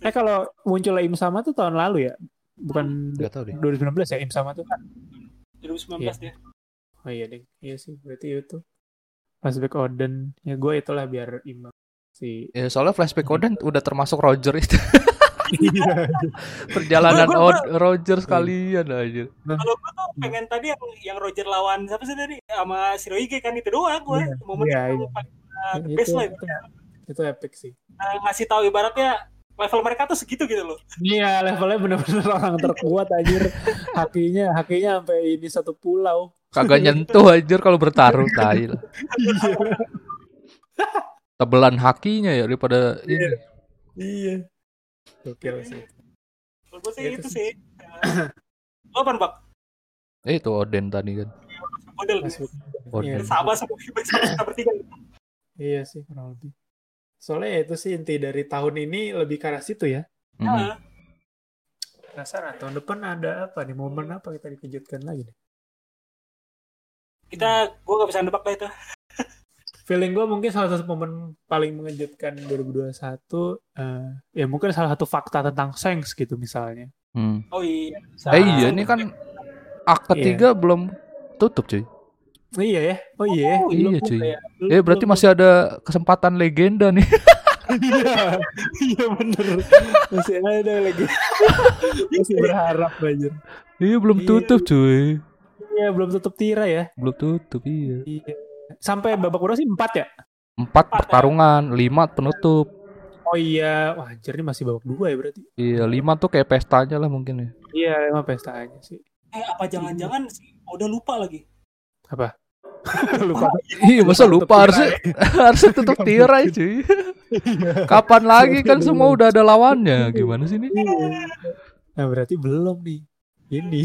Eh kalau muncul Im sama tuh tahun lalu ya? Bukan Gak tau deh. 2019 ya Im sama tuh? 2019 Iya. dia. Oh iya deh, iya sih berarti itu. Flashback Oden, ya gue itulah biar imbang si. Ya soalnya flashback Odin udah termasuk Roger itu. Iya. Perjalanan Gua- gua- Od- Roger sekalian aja. Kalau gue tuh pengen tadi yang yang Roger lawan siapa sih tadi sama Shirohige kan itu doang gue. Iya, Momen iya, itu iya. paling, uh, the itu, best lah. itu, itu epic sih. Uh, ngasih tahu ibaratnya level mereka tuh segitu gitu loh. Iya levelnya bener-bener orang terkuat anjir. Hakinya, hakinya sampai ini satu pulau. Kagak nyentuh aja kalau bertarung tai lah. Tebelan hakinya ya daripada ini. Iya. Gokil sih. Kalau gue sih Gitu itu sih. Lo apa Bak? Eh itu Odin tadi kan. Oden. Iya. sama sama kita bertiga. Iya sih kurang lebih. Soalnya ya itu sih inti dari tahun ini lebih ke arah situ ya. Mhm. Nah, Penasaran tahun depan ada apa nih momen apa kita dikejutkan lagi nih? kita gue gak bisa nebak lah itu. Feeling gue mungkin salah satu momen paling mengejutkan 2021 eh ya mungkin salah satu fakta tentang Shanks gitu misalnya. Hmm. Oh iya. Eh iya ini kan ak ketiga belum tutup cuy. Oh, iya ya. Oh iya. Oh, Iya belum cuy. ya. Belum- Eh berarti belum- masih ada kesempatan legenda nih. Iya. Iya bener. Masih ada lagi. Masih berharap aja. Iya belum Iya. tutup cuy. Iya belum tutup tira ya. Belum tutup iya. Iya. Sampai babak berapa sih? Empat ya? Empat pertarungan, lima penutup. Oh iya. Wah anjir ini masih babak dua ya berarti. Iya lima tuh kayak pestanya lah mungkin ya. Iya emang pesta aja sih. Eh apa jangan-jangan sih udah lupa lagi. Apa? Lupa. Iya masa lupa harusnya harusnya tutup tirai cuy. Kapan lagi kan semua udah ada lawannya gimana sih ini? Nah berarti belum nih. Ini.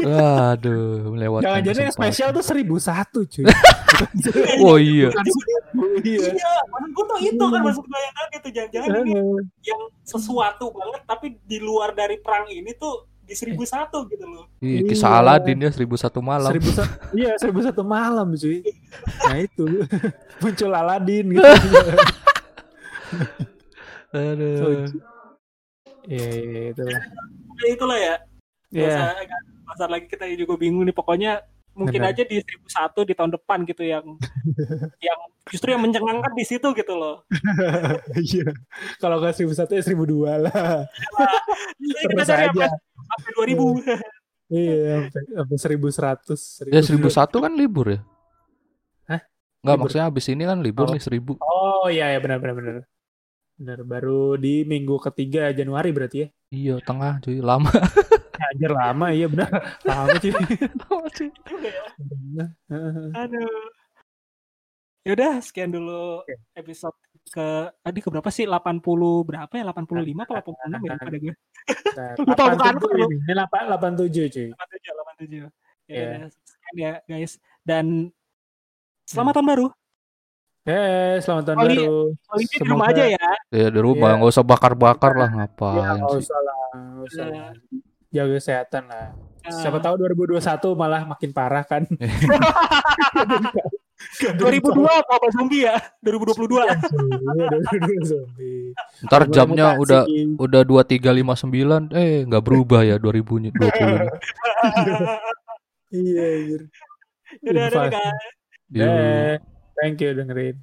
Waduh melewatkan Jangan-jangan yang kesempatan. spesial tuh seribu satu cuy. Oh iya. Seribu, iya. Iya, maksud gue tuh itu kan maksud gue yang tuh jangan-jangan ini yang sesuatu banget tapi di luar dari perang ini tuh di seribu satu gitu loh. Iya, kisah Iya. Aladin ya seribu satu malam. Seribu sa- iya seribu satu malam cuy. Nah itu muncul Aladin gitu. Aduh. Iya iya itulah. Ya itulah ya. Iya. Yeah. Pasar lagi kita juga bingung nih pokoknya mungkin Benar. aja di 1001 di tahun depan gitu yang yang justru yang mencengangkan di situ gitu loh. Iya. Kalau nggak seribu satu ya seribu dua lah. Jadi kita Terus cari aja. sampai sampai 2000. Iya sampai sampai seribu seratus. Ya seribu satu kan libur ya? Hah? Enggak maksudnya habis ini kan libur Oh. nih seribu. Oh iya ya benar benar benar. Benar baru di minggu ketiga Januari berarti ya. Iya tengah cuy lama. Ya, Anjir lama iya benar. Lama cuy. Lama, ya. Heeh. Aduh. Yaudah, sekian dulu Oke. episode ke tadi ke berapa sih? 80 berapa ya? 85 apa 86 ya? Pada gue. Nah, Lupa bukan 87 lu. ini. Ini 8, 87 cuy. 87, 87. Ya, Iya. udah, sekian ya guys. Dan selamat tahun baru. Eh, selamat tahun Oli- baru. Oli di rumah aja ya. Ya di rumah Iya. nggak usah bakar-bakar lah Iya, ngapain nggak sih. usah lah, nggak usah Iya. lah. Jaga kesehatan lah. Nah, Siapa tahu 2021 malah makin parah kan. 2002 apa zombie ya? 2022. Zombie. Ntar jamnya udah udah dua tiga lima sembilan eh nggak berubah ya 2020 ini. Iya, anjir. Udah, udah. Eh, thank you dengerin.